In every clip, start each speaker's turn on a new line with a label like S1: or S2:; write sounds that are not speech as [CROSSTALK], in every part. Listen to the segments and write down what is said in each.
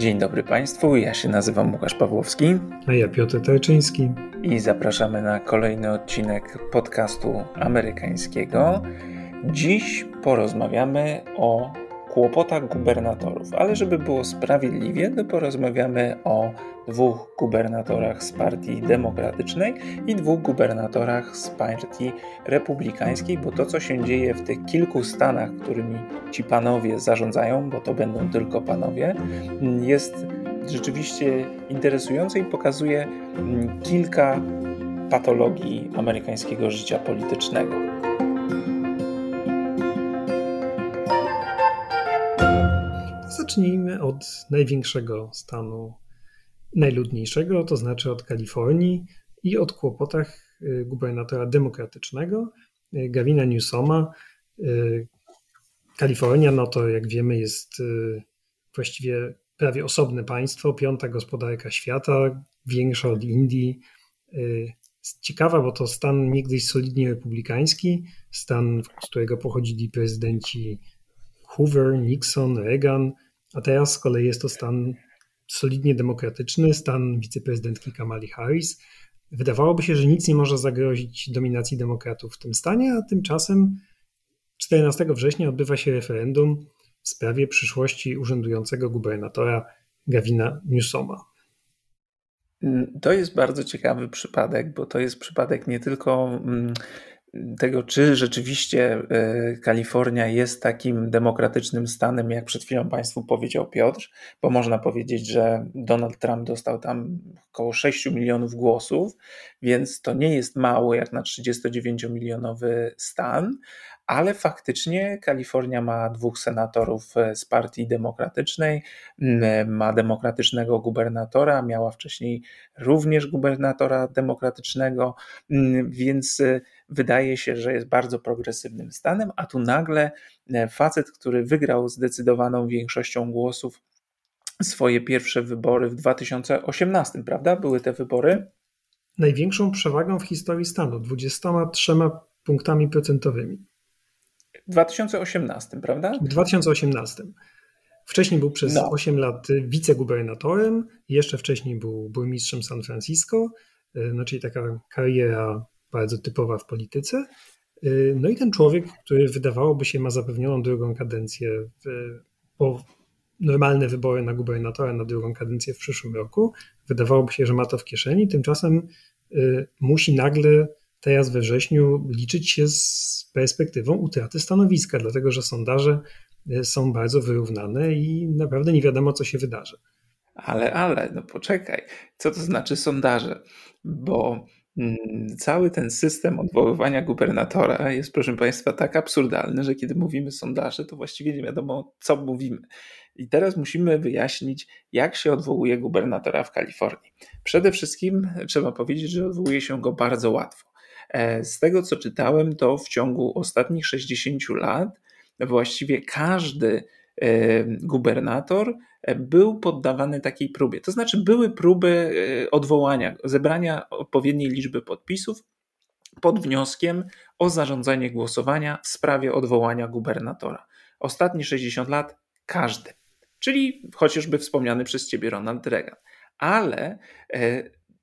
S1: Dzień dobry Państwu, ja się nazywam Łukasz Pawłowski.
S2: A ja Piotr Tajczyński.
S1: I zapraszamy na kolejny odcinek podcastu amerykańskiego. Dziś porozmawiamy o kłopotach gubernatorów, ale żeby było sprawiedliwie, to porozmawiamy o dwóch gubernatorach z Partii Demokratycznej i dwóch gubernatorach z Partii Republikańskiej, bo to, co się dzieje w tych kilku stanach, którymi ci panowie zarządzają, bo to będą tylko panowie, jest rzeczywiście interesujące i pokazuje mm, kilka patologii amerykańskiego życia politycznego.
S2: Zacznijmy od największego stanu, najludniejszego, to znaczy od Kalifornii i od kłopotach y, gubernatora demokratycznego y, Gavina Newsoma. Y, Kalifornia, no to jak wiemy, jest właściwie prawie osobne państwo, piąta gospodarka świata, większa od Indii. Ciekawa, bo to stan niegdyś solidnie republikański, stan, z którego pochodzili prezydenci Hoover, Nixon, Reagan, a teraz z kolei jest to stan solidnie demokratyczny, stan wiceprezydentki Kamali Harris. Wydawałoby się, że nic nie może zagrozić dominacji demokratów w tym stanie, a tymczasem 14 września odbywa się referendum w sprawie przyszłości urzędującego gubernatora Gavina Newsoma.
S1: To jest bardzo ciekawy przypadek, bo to jest przypadek nie tylko mm, tego, czy rzeczywiście e, Kalifornia jest takim demokratycznym stanem, jak przed chwilą Państwu powiedział Piotr, bo można powiedzieć, że Donald Trump dostał tam około 6 milionów głosów, więc to nie jest mało jak na 39-milionowy stan, ale faktycznie Kalifornia ma dwóch senatorów e, z Partii Demokratycznej, ma demokratycznego gubernatora, miała wcześniej również gubernatora demokratycznego, więc e, wydaje się, że jest bardzo progresywnym stanem, a tu nagle e, facet, który wygrał zdecydowaną większością głosów swoje pierwsze wybory w 2018, prawda? Były te wybory?
S2: Największą przewagą w historii stanu, 23 punktami procentowymi.
S1: W 2018, prawda?
S2: W 2018. Wcześniej był przez no. 8 lat wicegubernatorem, jeszcze wcześniej był burmistrzem San Francisco, no czyli taka kariera bardzo typowa w polityce. No i ten człowiek, który wydawałoby się ma zapewnioną drugą kadencję, po normalne wybory na gubernatora na drugą kadencję w przyszłym roku, wydawałoby się, że ma to w kieszeni, tymczasem y, musi nagle teraz we wrześniu liczyć się z perspektywą utraty stanowiska, dlatego że sondaże y, są bardzo wyrównane i naprawdę nie wiadomo, co się wydarzy.
S1: Ale, ale, no poczekaj, co to znaczy sondaże? Bo mm, cały ten system odwoływania gubernatora jest, proszę Państwa, tak absurdalny, że kiedy mówimy sondaże, to właściwie nie wiadomo, co mówimy. I teraz musimy wyjaśnić, jak się odwołuje gubernatora w Kalifornii. Przede wszystkim trzeba powiedzieć, że odwołuje się go bardzo łatwo. E, z tego co czytałem, to w ciągu ostatnich 60 lat właściwie każdy e, gubernator e, był poddawany takiej próbie. To znaczy, były próby odwołania, zebrania odpowiedniej liczby podpisów pod wnioskiem o zarządzanie głosowania w sprawie odwołania gubernatora. Ostatnie 60 lat każdy, czyli chociażby wspomniany przez ciebie Ronald Reagan. Ale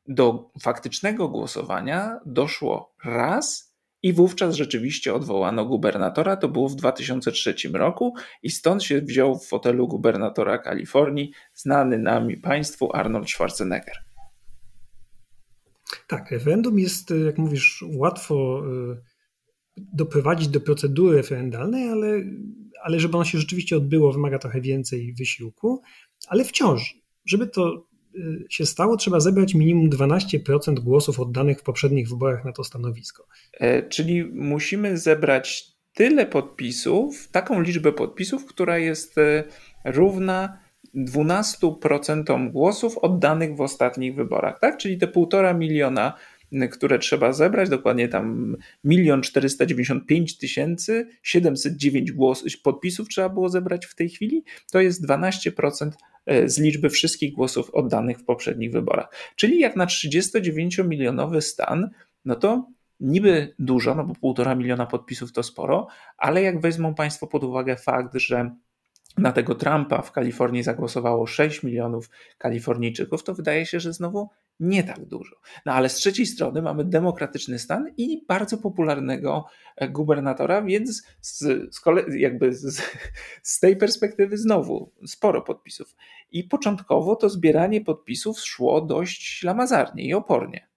S1: do faktycznego głosowania doszło raz i wówczas rzeczywiście odwołano gubernatora. To było w 2003 roku i stąd się wziął w fotelu gubernatora Kalifornii znany nami państwu Arnold Schwarzenegger.
S2: Tak, referendum jest, jak mówisz, łatwo e, doprowadzić do procedury referendalnej, ale, ale żeby ono się rzeczywiście odbyło, wymaga trochę więcej wysiłku, ale wciąż, żeby to Y, się stało, trzeba zebrać minimum 12% głosów oddanych w poprzednich wyborach na to stanowisko.
S1: E, czyli musimy zebrać tyle podpisów, taką liczbę podpisów, która jest e, równa 12% głosów oddanych w ostatnich wyborach, tak? Czyli te półtora miliona które trzeba zebrać, dokładnie tam 1 495 tysięcy 709 głos, podpisów trzeba było zebrać w tej chwili, to jest 12% e, z liczby wszystkich głosów oddanych w poprzednich wyborach. Czyli jak na 39-milionowy stan, no to niby dużo, no bo półtora miliona podpisów to sporo, ale jak wezmą Państwo pod uwagę fakt, że na tego Trumpa w Kalifornii zagłosowało 6 milionów Kalifornijczyków, to wydaje się, że znowu nie tak dużo. No ale z trzeciej strony mamy demokratyczny stan i bardzo popularnego e, gubernatora, więc z, z kolei jakby z, z tej perspektywy znowu sporo podpisów. I początkowo to zbieranie podpisów szło dość ślamazarnie i opornie.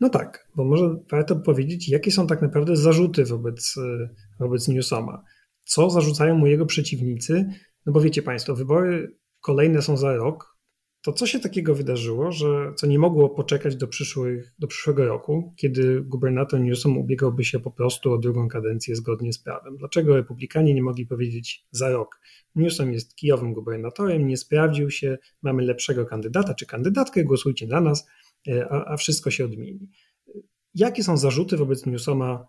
S2: No tak, bo może warto powiedzieć, jakie są tak naprawdę zarzuty wobec, e, wobec Newsoma. Co zarzucają mu jego przeciwnicy? No bo wiecie Państwo, wybory kolejne są za rok, to co się takiego wydarzyło, że co nie mogło poczekać do, przyszłych, do przyszłego roku, kiedy gubernator Newsom ubiegałby się po prostu o drugą kadencję zgodnie z prawem? Dlaczego republikanie nie mogli powiedzieć za rok? Newsom jest kijowym gubernatorem, nie sprawdził się, mamy lepszego kandydata czy kandydatkę, głosujcie na nas, e, a, a wszystko się odmieni. Jakie są zarzuty wobec Newsoma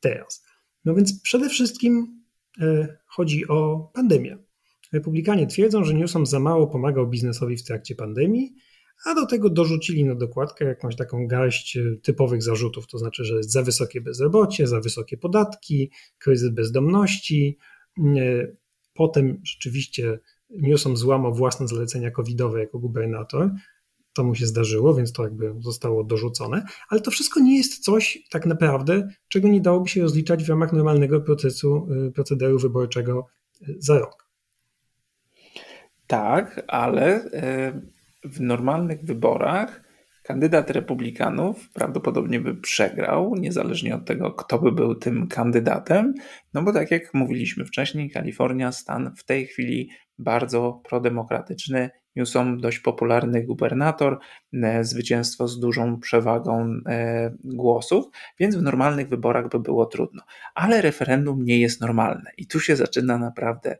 S2: teraz? No więc przede wszystkim e, chodzi o pandemię. Republikanie twierdzą, że Newsom za mało pomagał biznesowi w trakcie pandemii, a do tego dorzucili na dokładkę jakąś taką garść e, typowych zarzutów, to znaczy, że jest za wysokie bezrobocie, za wysokie podatki, kryzys bezdomności. E, potem rzeczywiście Newsom złamał własne zalecenia covidowe jako gubernator. To mu się zdarzyło, więc to jakby zostało dorzucone, ale to wszystko nie jest coś tak naprawdę, czego nie dałoby się rozliczać w ramach normalnego procesu, e, procederu wyborczego za rok.
S1: Tak, ale e, w normalnych wyborach kandydat republikanów prawdopodobnie by przegrał, niezależnie od tego, kto by był tym kandydatem, no bo tak jak mówiliśmy wcześniej, Kalifornia, stan w tej chwili bardzo prodemokratyczny, Newsom dość popularny gubernator, e, zwycięstwo z dużą przewagą e, głosów, więc w normalnych wyborach by było trudno. Ale referendum nie jest normalne i tu się zaczyna naprawdę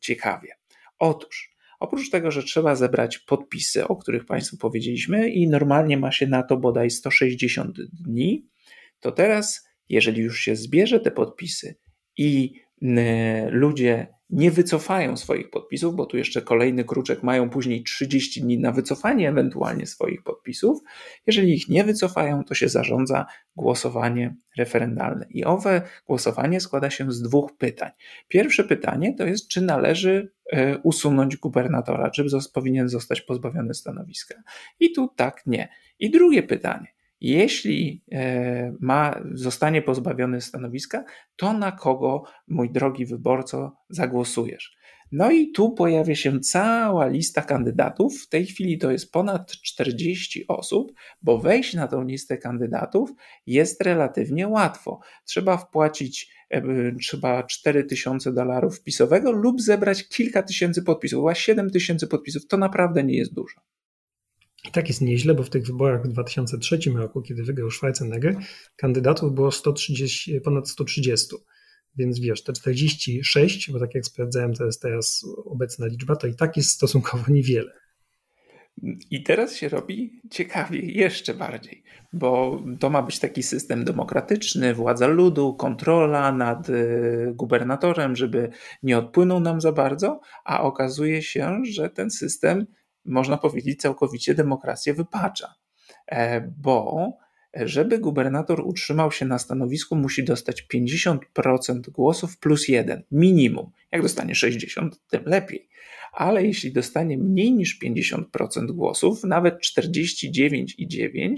S1: ciekawie. Otóż, oprócz tego, że trzeba zebrać podpisy, o których Państwu powiedzieliśmy, i normalnie ma się na to bodaj 160 dni, to teraz, jeżeli już się zbierze te podpisy i ludzie nie wycofają swoich podpisów, bo tu jeszcze kolejny kruczek mają później 30 dni na wycofanie ewentualnie swoich podpisów. Jeżeli ich nie wycofają, to się zarządza głosowanie referendalne. I owe głosowanie składa się z dwóch pytań. Pierwsze pytanie to jest, czy należy e, usunąć gubernatora, czy powinien zostać pozbawiony stanowiska. I tu tak, nie. I drugie pytanie jeśli e, ma, zostanie pozbawiony stanowiska, to na kogo, mój drogi wyborco, zagłosujesz? No i tu pojawia się cała lista kandydatów. W tej chwili to jest ponad 40 osób, bo wejść na tą listę kandydatów jest relatywnie łatwo. Trzeba wpłacić e, trzeba 4000 dolarów wpisowego lub zebrać kilka tysięcy podpisów, a 7 tysięcy podpisów to naprawdę nie jest dużo.
S2: I tak jest nieźle, bo w tych wyborach w 2003 roku, kiedy wygrał Schwarzenegger, kandydatów było 130, ponad 130. Więc wiesz, te 46, bo tak jak sprawdzałem, to jest teraz obecna liczba, to i tak jest stosunkowo niewiele.
S1: I teraz się robi ciekawie, jeszcze bardziej, bo to ma być taki system demokratyczny, władza ludu, kontrola nad y, gubernatorem, żeby nie odpłynął nam za bardzo, a okazuje się, że ten system można powiedzieć, całkowicie demokrację wypacza, e, bo żeby gubernator utrzymał się na stanowisku, musi dostać 50% głosów plus jeden, minimum. Jak dostanie 60, tym lepiej. Ale jeśli dostanie mniej niż 50% głosów, nawet 49,9,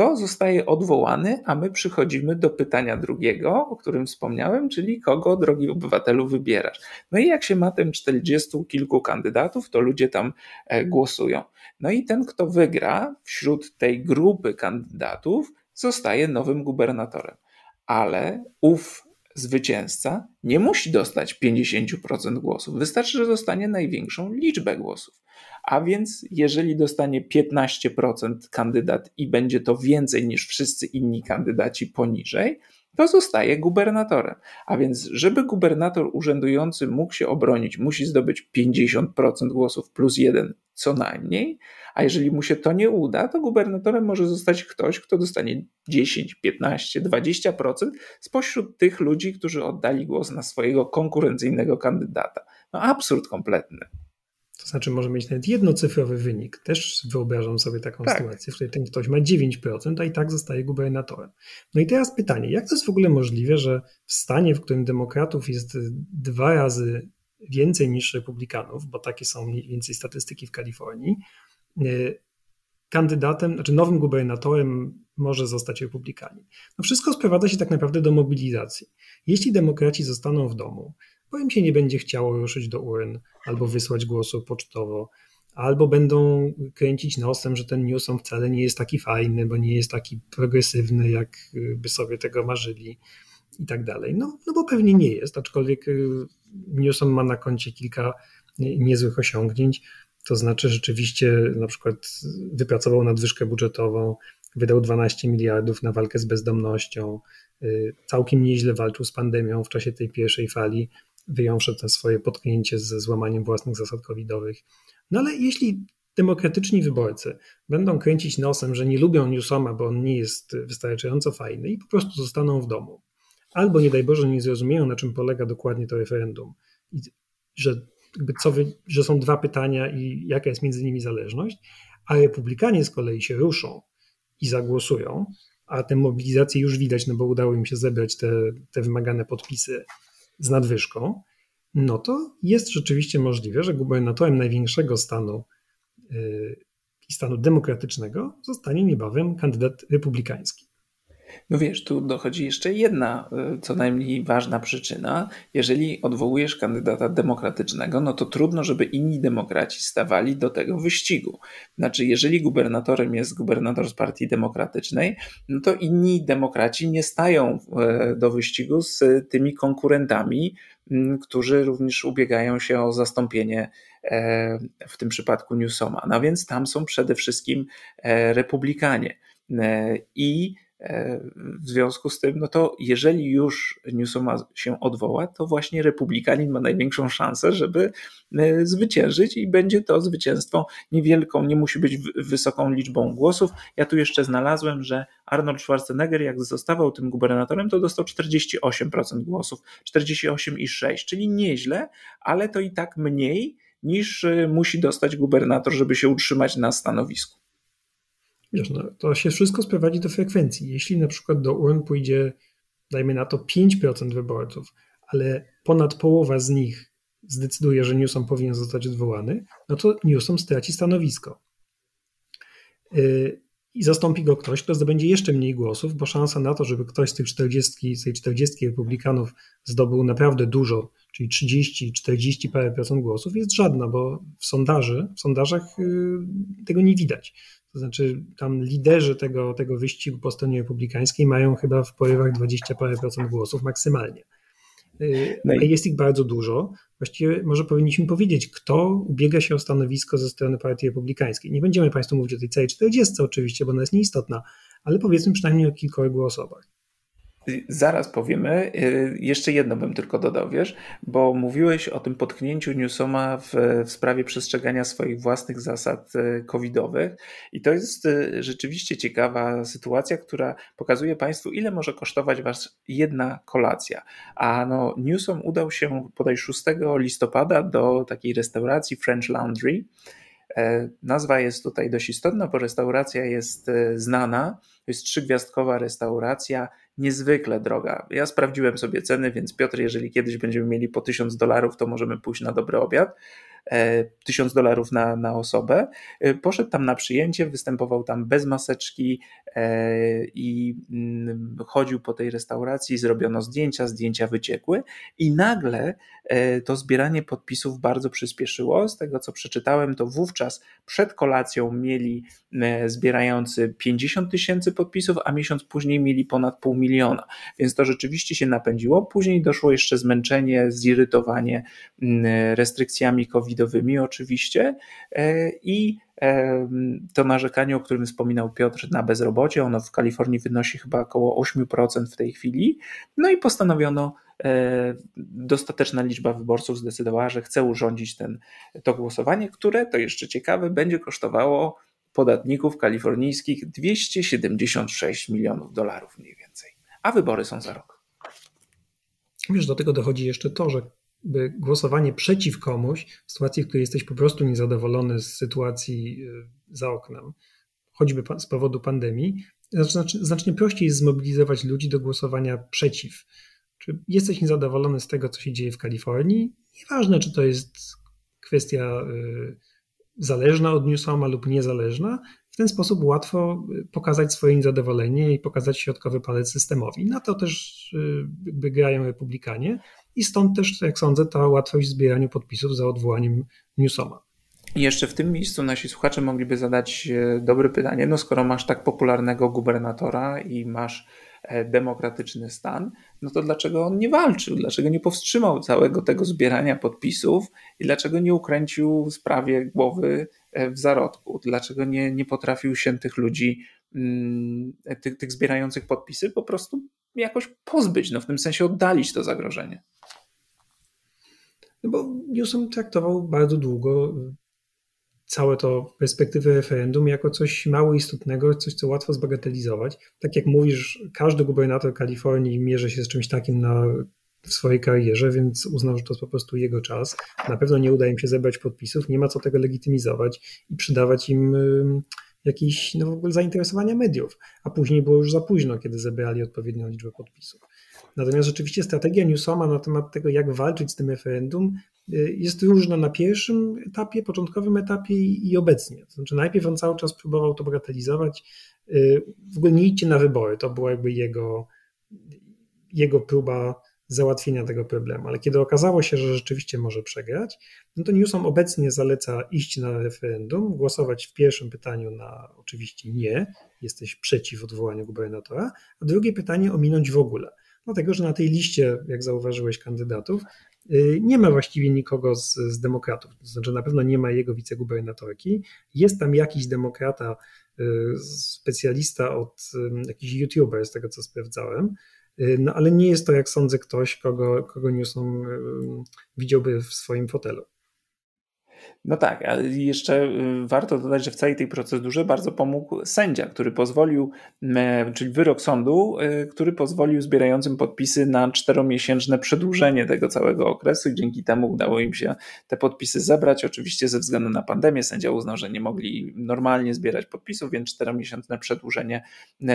S1: to zostaje odwołany, a my przychodzimy do pytania drugiego, o którym wspomniałem, czyli kogo, drogi obywatelu, wybierasz. No i jak się ma ten 40 kilku kandydatów, to ludzie tam e, głosują. No i ten, kto wygra wśród tej grupy kandydatów, zostaje nowym gubernatorem. Ale ów zwycięzca nie musi dostać 50% głosów. Wystarczy, że dostanie największą liczbę głosów. A więc, jeżeli dostanie 15% kandydat i będzie to więcej niż wszyscy inni kandydaci poniżej, to zostaje gubernatorem. A więc, żeby gubernator urzędujący mógł się obronić, musi zdobyć 50% głosów plus jeden co najmniej, a jeżeli mu się to nie uda, to gubernatorem może zostać ktoś, kto dostanie 10, 15, 20% spośród tych ludzi, którzy oddali głos na swojego konkurencyjnego kandydata. No absurd kompletny.
S2: Znaczy może mieć nawet jednocyfrowy wynik. Też wyobrażam sobie taką tak. sytuację, w której ten ktoś ma 9%, a i tak zostaje gubernatorem. No i teraz pytanie, jak to jest w ogóle możliwe, że w stanie, w którym demokratów jest dwa razy więcej niż republikanów, bo takie są mniej więcej statystyki w Kalifornii, e, kandydatem, znaczy nowym gubernatorem może zostać republikanin. No wszystko sprowadza się tak naprawdę do mobilizacji. Jeśli demokraci zostaną w domu, bo im się nie będzie chciało ruszyć do urn albo wysłać głosu pocztowo, albo będą kręcić nosem, że ten Newsom wcale nie jest taki fajny, bo nie jest taki progresywny, jak by sobie tego marzyli i tak dalej. No, no bo pewnie nie jest, aczkolwiek y, Newsom ma na koncie kilka niezłych osiągnięć. To znaczy rzeczywiście na przykład wypracował nadwyżkę budżetową, wydał 12 miliardów na walkę z bezdomnością, y, całkiem nieźle walczył z pandemią w czasie tej pierwszej fali, wyjąwszy to swoje potknięcie ze złamaniem własnych zasad covidowych. No ale jeśli demokratyczni wyborcy będą kręcić nosem, że nie lubią Newsoma, bo on nie jest wystarczająco fajny i po prostu zostaną w domu, albo nie daj Boże nie zrozumieją, na czym polega dokładnie to referendum, i że, co wy, że są dwa pytania i jaka jest między nimi zależność, a republikanie z kolei się ruszą i zagłosują, a tę mobilizację już widać, no bo udało im się zebrać te, te wymagane podpisy z nadwyżką, no to jest rzeczywiście możliwe, że gubernatorem największego stanu yy, i stanu demokratycznego zostanie niebawem kandydat republikański.
S1: No wiesz, tu dochodzi jeszcze jedna y, co najmniej ważna przyczyna. Jeżeli odwołujesz kandydata demokratycznego, no to trudno, żeby inni demokraci stawali do tego wyścigu. Znaczy, jeżeli gubernatorem jest gubernator z Partii Demokratycznej, no to inni demokraci nie stają e, do wyścigu z tymi konkurentami, którzy również ubiegają się o zastąpienie e, w tym przypadku Newsoma. No więc tam są przede wszystkim e, republikanie. I w związku z tym, no to jeżeli już Newsoma się odwoła, to właśnie republikanin ma największą szansę, żeby e, zwyciężyć i będzie to zwycięstwo niewielką, nie musi być wysoką liczbą głosów. Ja tu jeszcze znalazłem, że Arnold Schwarzenegger, jak zostawał tym gubernatorem, to dostał 48% głosów, 48,6, czyli nieźle, ale to i tak mniej niż e, musi dostać gubernator, żeby się utrzymać na stanowisku.
S2: Wiesz, no, to się wszystko sprowadzi do frekwencji. Jeśli na przykład do urn pójdzie, dajmy na to 5% wyborców, ale ponad połowa z nich zdecyduje, że Newsom powinien zostać odwołany, no to Newsom straci stanowisko. Yy, I zastąpi go ktoś, kto zdobędzie jeszcze mniej głosów, bo szansa na to, żeby ktoś z tych 40, z tej 40 republikanów zdobył naprawdę dużo, czyli 30, 40 parę procent głosów, jest żadna, bo w sondaży, w sondażach yy, tego nie widać. To znaczy, tam liderzy tego, tego wyścigu po stronie republikańskiej mają chyba w porywach 20 parę procent głosów maksymalnie. Y, no i... Jest ich bardzo dużo. Właściwie może powinniśmy powiedzieć, kto ubiega się o stanowisko ze strony Partii Republikańskiej. Nie będziemy Państwu mówić o tej całej 40 oczywiście, bo ona jest nieistotna, ale powiedzmy przynajmniej o kilkorgu osobach.
S1: Zaraz powiemy. Y, jeszcze jedno bym tylko dodał, wiesz, bo mówiłeś o tym potknięciu Newsoma w, w sprawie przestrzegania swoich własnych zasad y, covidowych i to jest y, rzeczywiście ciekawa sytuacja, która pokazuje Państwu, ile może kosztować Was jedna kolacja. A no, Newsom udał się podaj 6 listopada do takiej restauracji French Laundry. E, nazwa jest tutaj dość istotna, bo restauracja jest znana. To jest trzygwiazdkowa restauracja niezwykle droga. Ja sprawdziłem sobie ceny, więc Piotr, jeżeli kiedyś będziemy mieli po 1000 dolarów, to możemy pójść na dobry obiad. 1000 e, dolarów na, na osobę. E, poszedł tam na przyjęcie, występował tam bez maseczki e, i mm, chodził po tej restauracji, zrobiono zdjęcia, zdjęcia wyciekły i nagle to zbieranie podpisów bardzo przyspieszyło. Z tego co przeczytałem, to wówczas przed kolacją mieli zbierający 50 tysięcy podpisów, a miesiąc później mieli ponad pół miliona. Więc to rzeczywiście się napędziło. Później doszło jeszcze zmęczenie, zirytowanie mm, restrykcjami covidowymi oczywiście e, i e, to narzekanie, o którym wspominał Piotr, na bezrobocie, ono w Kalifornii wynosi chyba około 8% w tej chwili. No i postanowiono, e, dostateczna liczba wyborców zdecydowała, że chce urządzić ten, to głosowanie, które, to jeszcze ciekawe, będzie kosztowało podatników kalifornijskich 276 milionów dolarów mniej więcej. A wybory są za rok.
S2: Wiesz, do tego dochodzi jeszcze to, że głosowanie przeciw komuś w sytuacji, w której jesteś po prostu niezadowolony z sytuacji y, za oknem, choćby z powodu pandemii, znacznie, znacznie prościej jest zmobilizować ludzi do głosowania przeciw. Czy jesteś niezadowolony z tego, co się dzieje w Kalifornii? Nieważne, czy to jest kwestia y, zależna od Newsoma lub niezależna, ten sposób łatwo pokazać swoje niezadowolenie i pokazać środkowy palec systemowi. Na to też jakby grają republikanie i stąd też, jak sądzę, ta łatwość w zbieraniu podpisów za odwołaniem Newsoma.
S1: I jeszcze w tym miejscu nasi słuchacze mogliby zadać e, dobre pytanie, no skoro masz tak popularnego gubernatora i masz e, demokratyczny stan, no to dlaczego on nie walczył? Dlaczego nie powstrzymał całego tego zbierania podpisów i dlaczego nie ukręcił sprawie głowy w zarodku? Dlaczego nie, nie potrafił się tych ludzi, mm, tych, tych zbierających podpisy po prostu jakoś pozbyć, no w tym sensie oddalić to zagrożenie?
S2: No bo Newsom traktował bardzo długo całe to perspektywę referendum jako coś mało istotnego, coś, co łatwo zbagatelizować. Tak jak mówisz, każdy gubernator Kalifornii mierzy się z czymś takim na, w swojej karierze, więc uznał, że to jest po prostu jego czas. Na pewno nie uda im się zebrać podpisów, nie ma co tego legitymizować i przydawać im jakieś no, w ogóle zainteresowania mediów, a później było już za późno, kiedy zebrali odpowiednią liczbę podpisów. Natomiast rzeczywiście strategia Newsoma na temat tego, jak walczyć z tym referendum, y, jest różna na pierwszym etapie, początkowym etapie i obecnie. To znaczy, najpierw on cały czas próbował to bagatelizować. Y, w ogóle nie idźcie na wybory. To była jakby jego, jego próba załatwienia tego problemu. Ale kiedy okazało się, że rzeczywiście może przegrać, no to Newsom obecnie zaleca iść na referendum, głosować w pierwszym pytaniu na oczywiście nie, jesteś przeciw odwołaniu gubernatora, a drugie pytanie ominąć w ogóle dlatego że na tej liście, jak zauważyłeś, kandydatów y, nie ma właściwie nikogo z, z demokratów. To znaczy, na pewno nie ma jego wicegubernatorki. Jest tam jakiś demokrata, y, specjalista od y, jakiś youtuber, z tego co sprawdzałem. No ale nie jest to, jak sądzę, ktoś, kogo, kogo Newsom widziałby w swoim fotelu.
S1: No tak, ale jeszcze y, warto dodać, że w całej tej procedurze bardzo pomógł sędzia, który pozwolił, czyli wyrok sądu, y, który pozwolił zbierającym podpisy na czteromiesięczne przedłużenie tego całego okresu i dzięki temu udało im się te podpisy zebrać. Oczywiście ze względu na pandemię sędzia uznał, że nie mogli normalnie zbierać podpisów, więc czteromiesięczne przedłużenie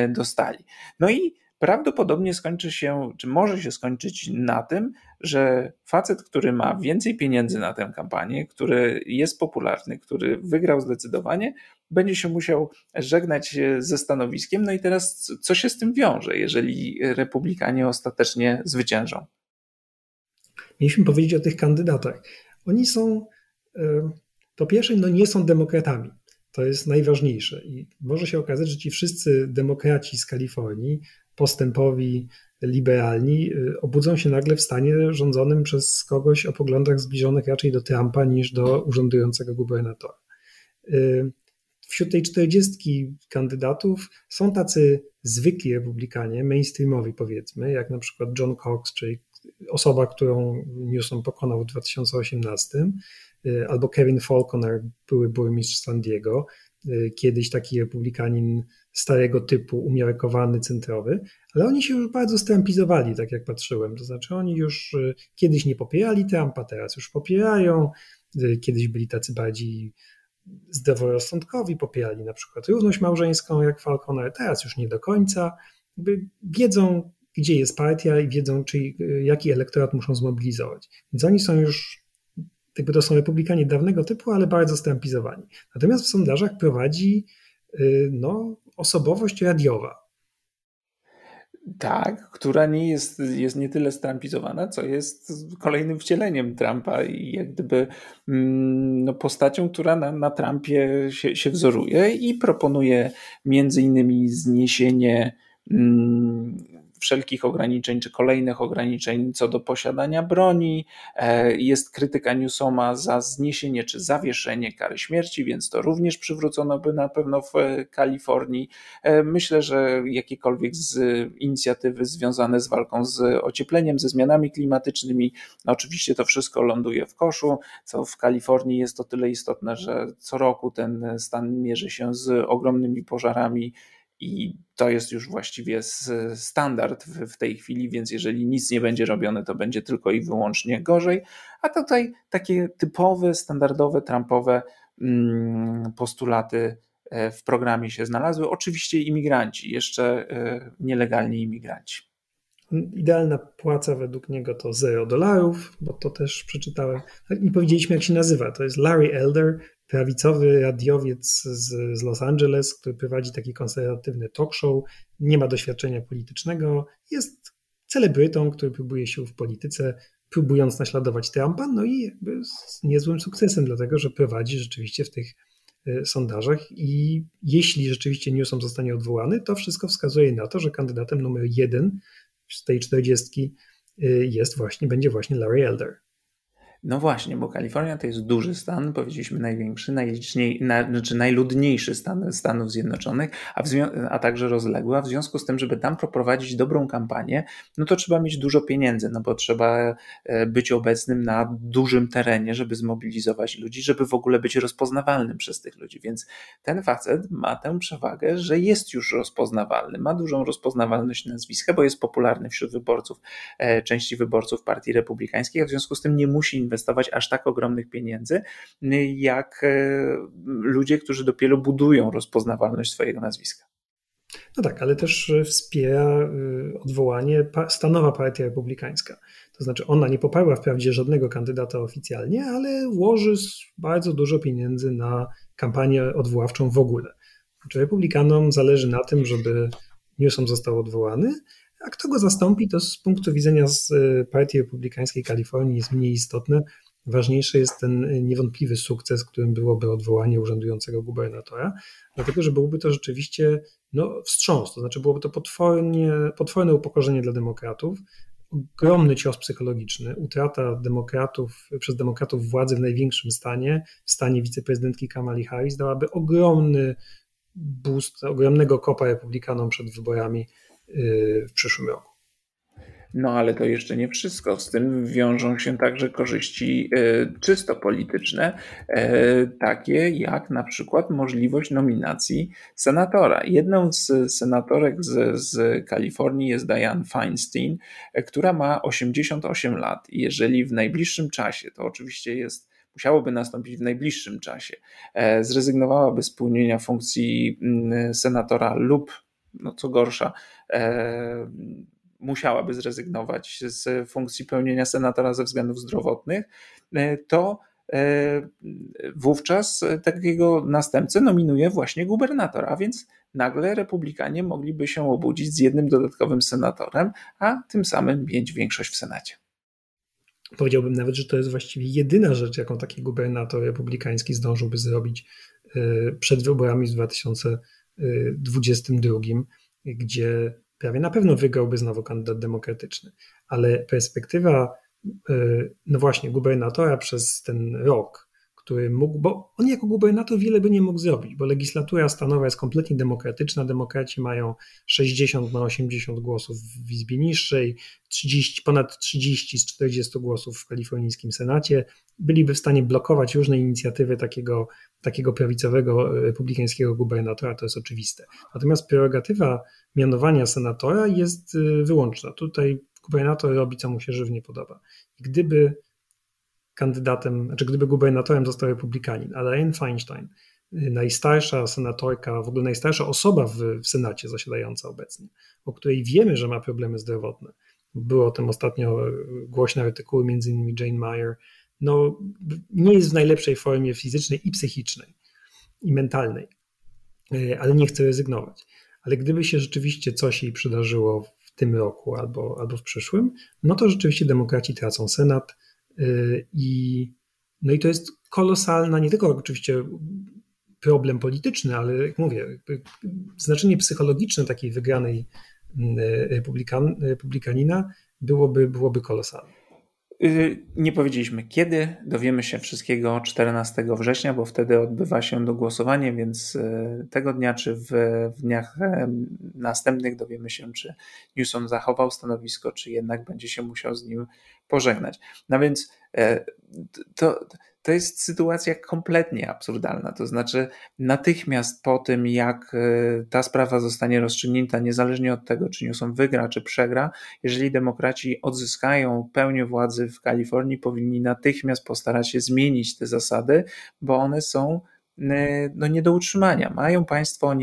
S1: dostali. No i prawdopodobnie skończy się, czy może się skończyć na tym, że facet, który ma więcej pieniędzy na tę kampanię, który jest popularny, który wygrał zdecydowanie, będzie się musiał żegnać ze stanowiskiem. No i teraz co się z tym wiąże, jeżeli republikanie ostatecznie zwyciężą?
S2: Mieliśmy powiedzieć o tych kandydatach. Oni są, e, po pierwsze, no nie są demokratami. To jest najważniejsze. I może się okazać, że ci wszyscy demokraci z Kalifornii postępowi liberalni y, obudzą się nagle w stanie rządzonym przez kogoś o poglądach zbliżonych raczej do Trumpa niż do urzędującego gubernatora. Y, wśród tej czterdziestki kandydatów są tacy zwykli republikanie, mainstreamowi powiedzmy, jak na przykład John Cox, czyli osoba, którą Newsom pokonał w 2018, y, albo Kevin Falconer, były burmistrz San Diego, kiedyś taki republikanin starego typu, umiarkowany, centrowy, ale oni się już bardzo strampizowali, tak jak patrzyłem. To znaczy, oni już y, kiedyś nie popierali Trumpa, teraz już popierają. Y, kiedyś byli tacy bardziej zdroworozsądkowi, popierali na przykład równość małżeńską jak Falconer, teraz już nie do końca. Jakby wiedzą, gdzie jest partia i wiedzą, czy, y, jaki elektorat muszą zmobilizować. Więc oni są już, jakby to są republikanie dawnego typu, ale bardzo strampizowani. Natomiast w sondażach prowadzi no, osobowość radiowa.
S1: Tak, która nie jest, jest nie tyle strampizowana, co jest kolejnym wcieleniem Trumpa i jak gdyby mm, no, postacią, która na, na Trumpie się, się wzoruje i proponuje między innymi zniesienie mm, wszelkich ograniczeń czy kolejnych ograniczeń co do posiadania broni. E, jest krytyka Newsoma za zniesienie czy zawieszenie kary śmierci, więc to również przywrócono by na pewno w Kalifornii. E, myślę, że jakiekolwiek z inicjatywy związane z walką z ociepleniem, ze zmianami klimatycznymi, no oczywiście to wszystko ląduje w koszu, co w Kalifornii jest o tyle istotne, że co roku ten stan mierzy się z ogromnymi pożarami I to jest już właściwie standard w tej chwili, więc jeżeli nic nie będzie robione, to będzie tylko i wyłącznie gorzej. A tutaj takie typowe, standardowe, Trumpowe mm, postulaty e, w programie się znalazły. Oczywiście imigranci, jeszcze e, nielegalni imigranci.
S2: Idealna płaca według niego to 0 dolarów, bo to też przeczytałem. Nie powiedzieliśmy, jak się nazywa. To jest Larry Elder, prawicowy radiowiec z, z Los Angeles, który prowadzi taki konserwatywny talk show. Nie ma doświadczenia politycznego. Jest celebrytą, który próbuje się w polityce, próbując naśladować Trumpa, no i jakby z niezłym sukcesem, dlatego że prowadzi rzeczywiście w tych e, sondażach i jeśli rzeczywiście Newsom zostanie odwołany, to wszystko wskazuje na to, że kandydatem numer jeden z tej 40 y, jest właśnie, będzie właśnie Larry Elder.
S1: No właśnie, bo Kalifornia to jest duży stan, powiedzieliśmy największy, na, znaczy najludniejszy stan Stanów Zjednoczonych, a, a także rozległy, a w związku z tym, żeby tam prowadzić dobrą kampanię, no to trzeba mieć dużo pieniędzy, no bo trzeba e, być obecnym na dużym terenie, żeby zmobilizować ludzi, żeby w ogóle być rozpoznawalnym przez tych ludzi, więc ten facet ma tę przewagę, że jest już rozpoznawalny, ma dużą rozpoznawalność nazwiska, bo jest popularny wśród wyborców, e, części wyborców Partii Republikańskiej, a w związku z tym nie musi inwestować inwestować aż tak ogromnych pieniędzy, jak e, ludzie, którzy dopiero budują rozpoznawalność swojego nazwiska.
S2: No tak, ale też wspiera e, odwołanie stanowa partia republikańska. To znaczy ona nie poparła wprawdzie żadnego kandydata oficjalnie, ale włoży bardzo dużo pieniędzy na kampanię odwoławczą w ogóle. Znaczy republikanom zależy na tym, żeby Newsom został odwołany, a kto go zastąpi, to z punktu widzenia z e, Partii Republikańskiej Kalifornii jest mniej istotne. Ważniejszy jest ten e, niewątpliwy sukces, którym byłoby odwołanie urzędującego gubernatora, dlatego że byłoby to rzeczywiście no, wstrząs, to znaczy byłoby to potwornie, potworne upokorzenie dla demokratów, ogromny cios psychologiczny, utrata demokratów, przez demokratów władzy w największym stanie, w stanie wiceprezydentki Kamali Harris, dałaby ogromny boost, ogromnego kopa republikanom przed wyborami w przyszłym roku.
S1: No ale to jeszcze nie wszystko. Z tym wiążą się także korzyści e, czysto polityczne, e, takie jak na przykład możliwość nominacji senatora. Jedną z senatorek z, z Kalifornii jest Diane Feinstein, e, która ma 88 lat. Jeżeli w najbliższym czasie, to oczywiście jest musiałoby nastąpić w najbliższym czasie, zrezygnowałaby z pełnienia funkcji mm, senatora lub, no co gorsza, musiałaby zrezygnować z funkcji pełnienia senatora ze względów zdrowotnych, e, to e, wówczas takiego następcę nominuje właśnie gubernator, a więc nagle republikanie mogliby się obudzić z jednym dodatkowym senatorem, a tym samym mieć większość w Senacie.
S2: Powiedziałbym nawet, że to jest właściwie jedyna rzecz, jaką taki gubernator republikański zdążyłby zrobić przed wyborami w 2022 gdzie prawie na pewno wygrałby znowu kandydat demokratyczny. Ale perspektywa, e, no właśnie, gubernatora przez ten rok, który mógł, bo on jako gubernator wiele by nie mógł zrobić, bo legislatura stanowa jest kompletnie demokratyczna. Demokraci mają 60 na 80 głosów w Izbie Niższej, 30, ponad 30 z 40 głosów w kalifornijskim Senacie. Byliby w stanie blokować różne inicjatywy takiego, takiego prawicowego republikańskiego gubernatora, to jest oczywiste. Natomiast prerogatywa mianowania senatora jest y, wyłączna. Tutaj gubernator robi, co mu się żywnie podoba. Gdyby kandydatem, znaczy gdyby gubernatorem został republikanin, ale Anne Feinstein, y, najstarsza senatorka, w ogóle najstarsza osoba w, w Senacie zasiadająca obecnie, o której wiemy, że ma problemy zdrowotne. Były o tym ostatnio y, głośne artykuły, między innymi Jane Meyer, no, nie jest w najlepszej formie fizycznej i psychicznej i mentalnej, ale nie chce rezygnować ale gdyby się rzeczywiście coś jej przydarzyło w tym roku albo, albo w przyszłym, no to rzeczywiście demokraci tracą Senat y, i no i to jest kolosalna, nie tylko oczywiście problem polityczny, ale jak mówię, znaczenie psychologiczne takiej wygranej y, republikan, republikanina byłoby, byłoby kolosalne.
S1: Y, nie powiedzieliśmy kiedy, dowiemy się wszystkiego 14 września, bo wtedy odbywa się do głosowanie, więc y, tego dnia czy w, w dniach następnych dowiemy się, czy Newsom zachował stanowisko, czy jednak będzie się musiał z nim pożegnać. No więc e, to, to jest sytuacja kompletnie absurdalna. To znaczy, natychmiast po tym, jak e, ta sprawa zostanie rozstrzygnięta, niezależnie od tego, czy Newsom wygra, czy przegra, jeżeli demokraci odzyskają pełnię władzy w Kalifornii, powinni natychmiast postarać się zmienić te zasady, bo one są e, no, nie do utrzymania. Mają państwo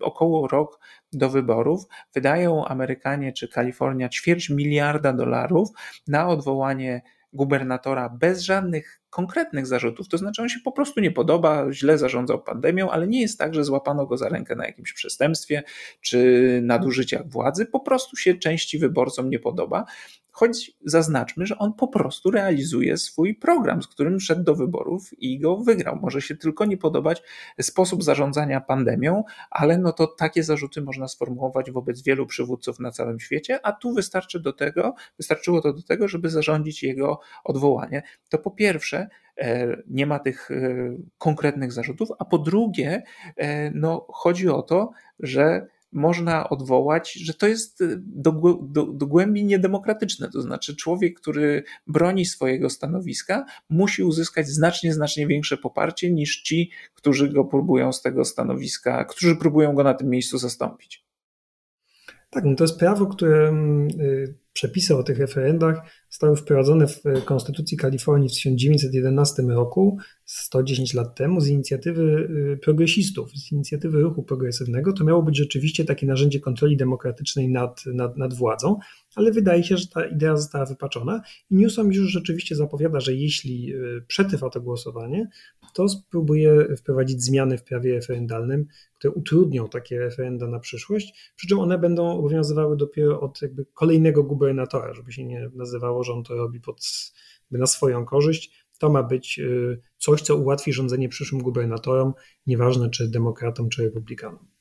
S1: około rok do wyborów, wydają Amerykanie czy Kalifornia ćwierć miliarda dolarów na odwołanie gubernatora bez żadnych konkretnych zarzutów, to znaczy on się po prostu nie podoba, źle zarządzał pandemią, ale nie jest tak, że złapano go za rękę na jakimś przestępstwie czy nadużyciach władzy, po prostu się części wyborcom nie podoba. Choć zaznaczmy, że on po prostu realizuje swój program, z którym szedł do wyborów i go wygrał. Może się tylko nie podobać sposób zarządzania pandemią, ale no to takie zarzuty można sformułować wobec wielu przywódców na całym świecie, a tu wystarczy do tego, wystarczyło to do tego, żeby zarządzić jego odwołanie. To po pierwsze, e, nie ma tych e, konkretnych zarzutów, a po drugie, e, no, chodzi o to, że można odwołać, że to jest y, do, do, do głębi niedemokratyczne. To znaczy, człowiek, który broni swojego stanowiska, musi uzyskać znacznie, znacznie większe poparcie niż ci, którzy go próbują z tego stanowiska, którzy próbują go na tym miejscu zastąpić.
S2: Tak, no to jest prawo, które mm, y, przepisy o tych referendach zostały wprowadzone w Konstytucji Kalifornii w 1911 roku, 110 lat temu, z inicjatywy y, progresistów, z inicjatywy ruchu progresywnego. To miało być rzeczywiście takie narzędzie kontroli demokratycznej nad, nad, nad władzą, ale wydaje się, że ta idea została wypaczona i Newsom już rzeczywiście zapowiada, że jeśli y, przetrwa to głosowanie, to spróbuje wprowadzić zmiany w prawie referendalnym, które utrudnią takie referenda na przyszłość, przy czym one będą obowiązywały dopiero od jakby kolejnego gubernatora, żeby się nie nazywało, że on to robi pod, na swoją korzyść. To ma być y, coś, co ułatwi rządzenie przyszłym gubernatorom, nieważne czy demokratom, czy republikanom.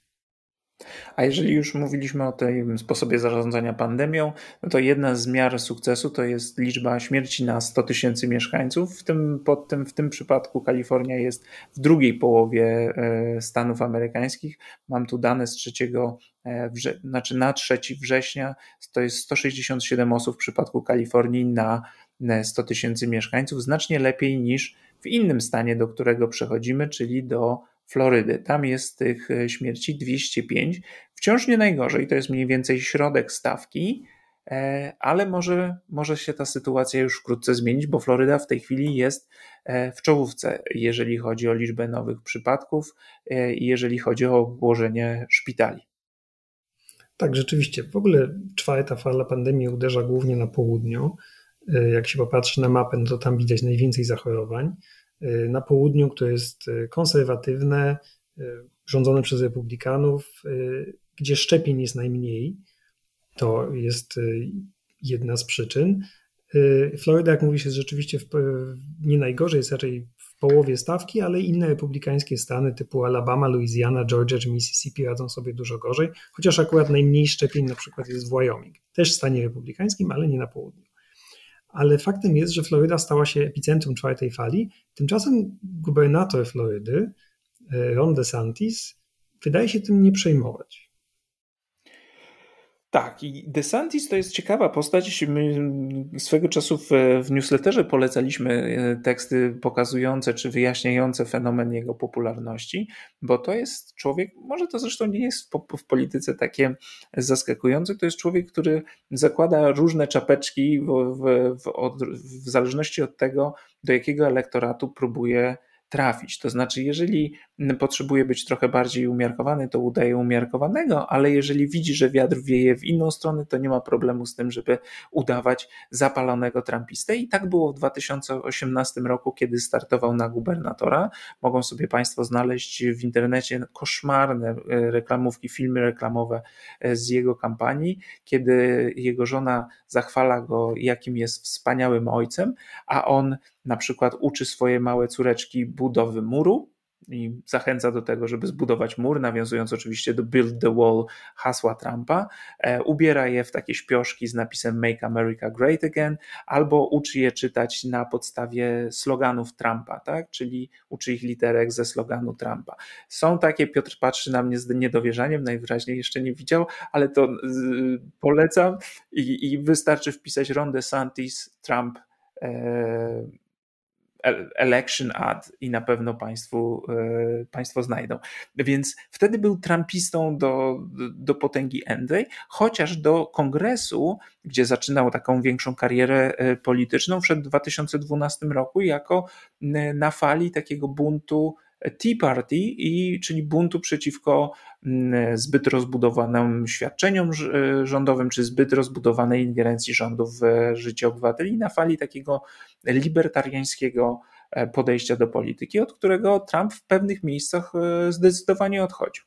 S1: A jeżeli już mówiliśmy o tym sposobie zarządzania pandemią, no to jedna z miar sukcesu to jest liczba śmierci na 100 tysięcy mieszkańców. W tym, pod tym, w tym przypadku Kalifornia jest w drugiej połowie e, Stanów amerykańskich. Mam tu dane z trzeciego, e, wrze- znaczy na 3 września, to jest 167 osób w przypadku Kalifornii na 100 tysięcy mieszkańców, znacznie lepiej niż w innym stanie, do którego przechodzimy, czyli do Florydy. Tam jest tych e, śmierci 205. Wciąż nie najgorzej, to jest mniej więcej środek stawki, e, ale może, może się ta sytuacja już wkrótce zmienić, bo Floryda w tej chwili jest e, w czołówce, jeżeli chodzi o liczbę nowych przypadków i jeżeli chodzi o obłożenie szpitali.
S2: Tak, rzeczywiście. W ogóle czwarta fala pandemii uderza głównie na południu. Jak się popatrzy na mapę, no to tam widać najwięcej zachorowań. Y, na południu, które jest y, konserwatywne, y, rządzone przez republikanów, gdzie szczepień jest najmniej. To jest jedna z przyczyn. Florida, jak mówi się, jest rzeczywiście w, nie najgorzej, jest raczej w połowie stawki, ale inne republikańskie stany typu Alabama, Louisiana, Georgia czy Mississippi radzą sobie dużo gorzej, chociaż akurat najmniej szczepień na przykład jest w Wyoming, też w stanie republikańskim, ale nie na południu ale faktem jest, że Floryda stała się epicentrum czwartej fali. Tymczasem gubernator Florydy, e, Ron DeSantis, wydaje się tym nie przejmować.
S1: Tak, i DeSantis to jest ciekawa postać. My swego czasu w, w newsletterze polecaliśmy e, teksty pokazujące czy wyjaśniające fenomen jego popularności, bo to jest człowiek, może to zresztą nie jest w, w polityce takie zaskakujące, to jest człowiek, który zakłada różne czapeczki w, w, od, w zależności od tego, do jakiego elektoratu próbuje trafić. To znaczy, jeżeli potrzebuje być trochę bardziej umiarkowany, to udaje umiarkowanego, ale jeżeli widzi, że wiatr wieje w inną stronę, to nie ma problemu z tym, żeby udawać zapalonego trumpistę. I tak było w 2018 roku, kiedy startował na gubernatora. Mogą sobie Państwo znaleźć w internecie koszmarne e, reklamówki, filmy reklamowe e, z jego kampanii, kiedy jego żona zachwala go, jakim jest wspaniałym ojcem, a on na przykład uczy swoje małe córeczki budowy muru i zachęca do tego, żeby zbudować mur, nawiązując oczywiście do Build the Wall hasła Trumpa. E, ubiera je w takie śpioszki z napisem Make America Great Again, albo uczy je czytać na podstawie sloganów Trumpa, tak? czyli uczy ich literek ze sloganu Trumpa. Są takie, Piotr patrzy na mnie z niedowierzaniem, najwyraźniej jeszcze nie widział, ale to polecam i, i wystarczy wpisać Ron DeSantis Trump e, election ad i na pewno państwu, e, państwo znajdą. Więc wtedy był trumpistą do, do potęgi Endej, chociaż do kongresu, gdzie zaczynał taką większą karierę e, polityczną, wszedł w 2012 roku jako na fali takiego buntu Tea Party, i, czyli buntu przeciwko mm, zbyt rozbudowanym świadczeniom e, rządowym, czy zbyt rozbudowanej ingerencji rządu w życie obywateli, na fali takiego libertariańskiego e, podejścia do polityki, od którego Trump w pewnych miejscach e, zdecydowanie odchodził.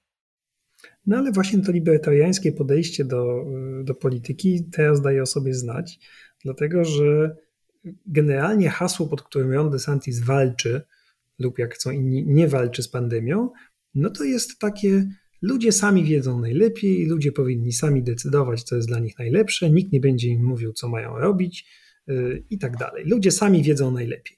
S2: No ale właśnie to libertariańskie podejście do, do polityki teraz daje o sobie znać, dlatego że generalnie hasło, pod którym Ron DeSantis walczy, lub jak chcą inni, nie walczy z pandemią, no to jest takie, ludzie sami wiedzą najlepiej, ludzie powinni sami decydować, co jest dla nich najlepsze, nikt nie będzie im mówił, co mają robić yy, i tak dalej. Ludzie sami wiedzą najlepiej.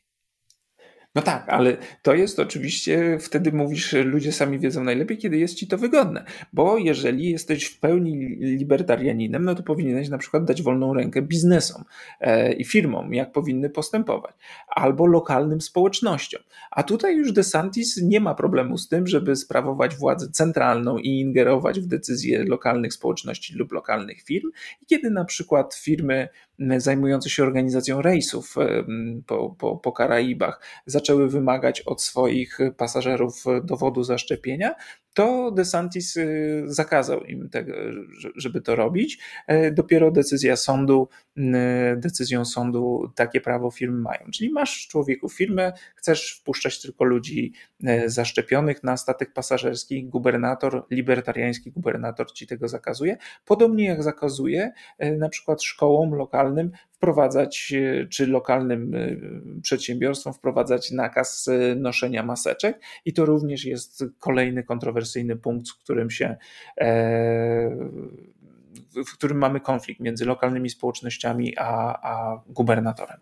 S1: No tak, ale to jest oczywiście, wtedy mówisz, ludzie sami wiedzą najlepiej, kiedy jest ci to wygodne. Bo jeżeli jesteś w pełni libertarianinem, no to powinieneś na przykład dać wolną rękę biznesom e, i firmom, jak powinny postępować, albo lokalnym społecznościom. A tutaj już DeSantis nie ma problemu z tym, żeby sprawować władzę centralną i ingerować w decyzje lokalnych społeczności lub lokalnych firm. I kiedy na przykład firmy zajmujące się organizacją rejsów po, po, po Karaibach zaczęły wymagać od swoich pasażerów dowodu zaszczepienia, to DeSantis y, zakazał im tego, żeby to robić. E, dopiero decyzja sądu, decyzją sądu takie prawo firmy mają. Czyli masz człowieku firmę, chcesz wpuszczać tylko ludzi e, zaszczepionych na statek pasażerski, gubernator, libertariański gubernator ci tego zakazuje. Podobnie jak zakazuje e, na przykład szkołom lokalnym wprowadzać, czy lokalnym przedsiębiorstwom wprowadzać nakaz noszenia maseczek i to również jest kolejny kontrowersyjny punkt, w którym się e, w którym mamy konflikt między lokalnymi społecznościami a, a gubernatorem.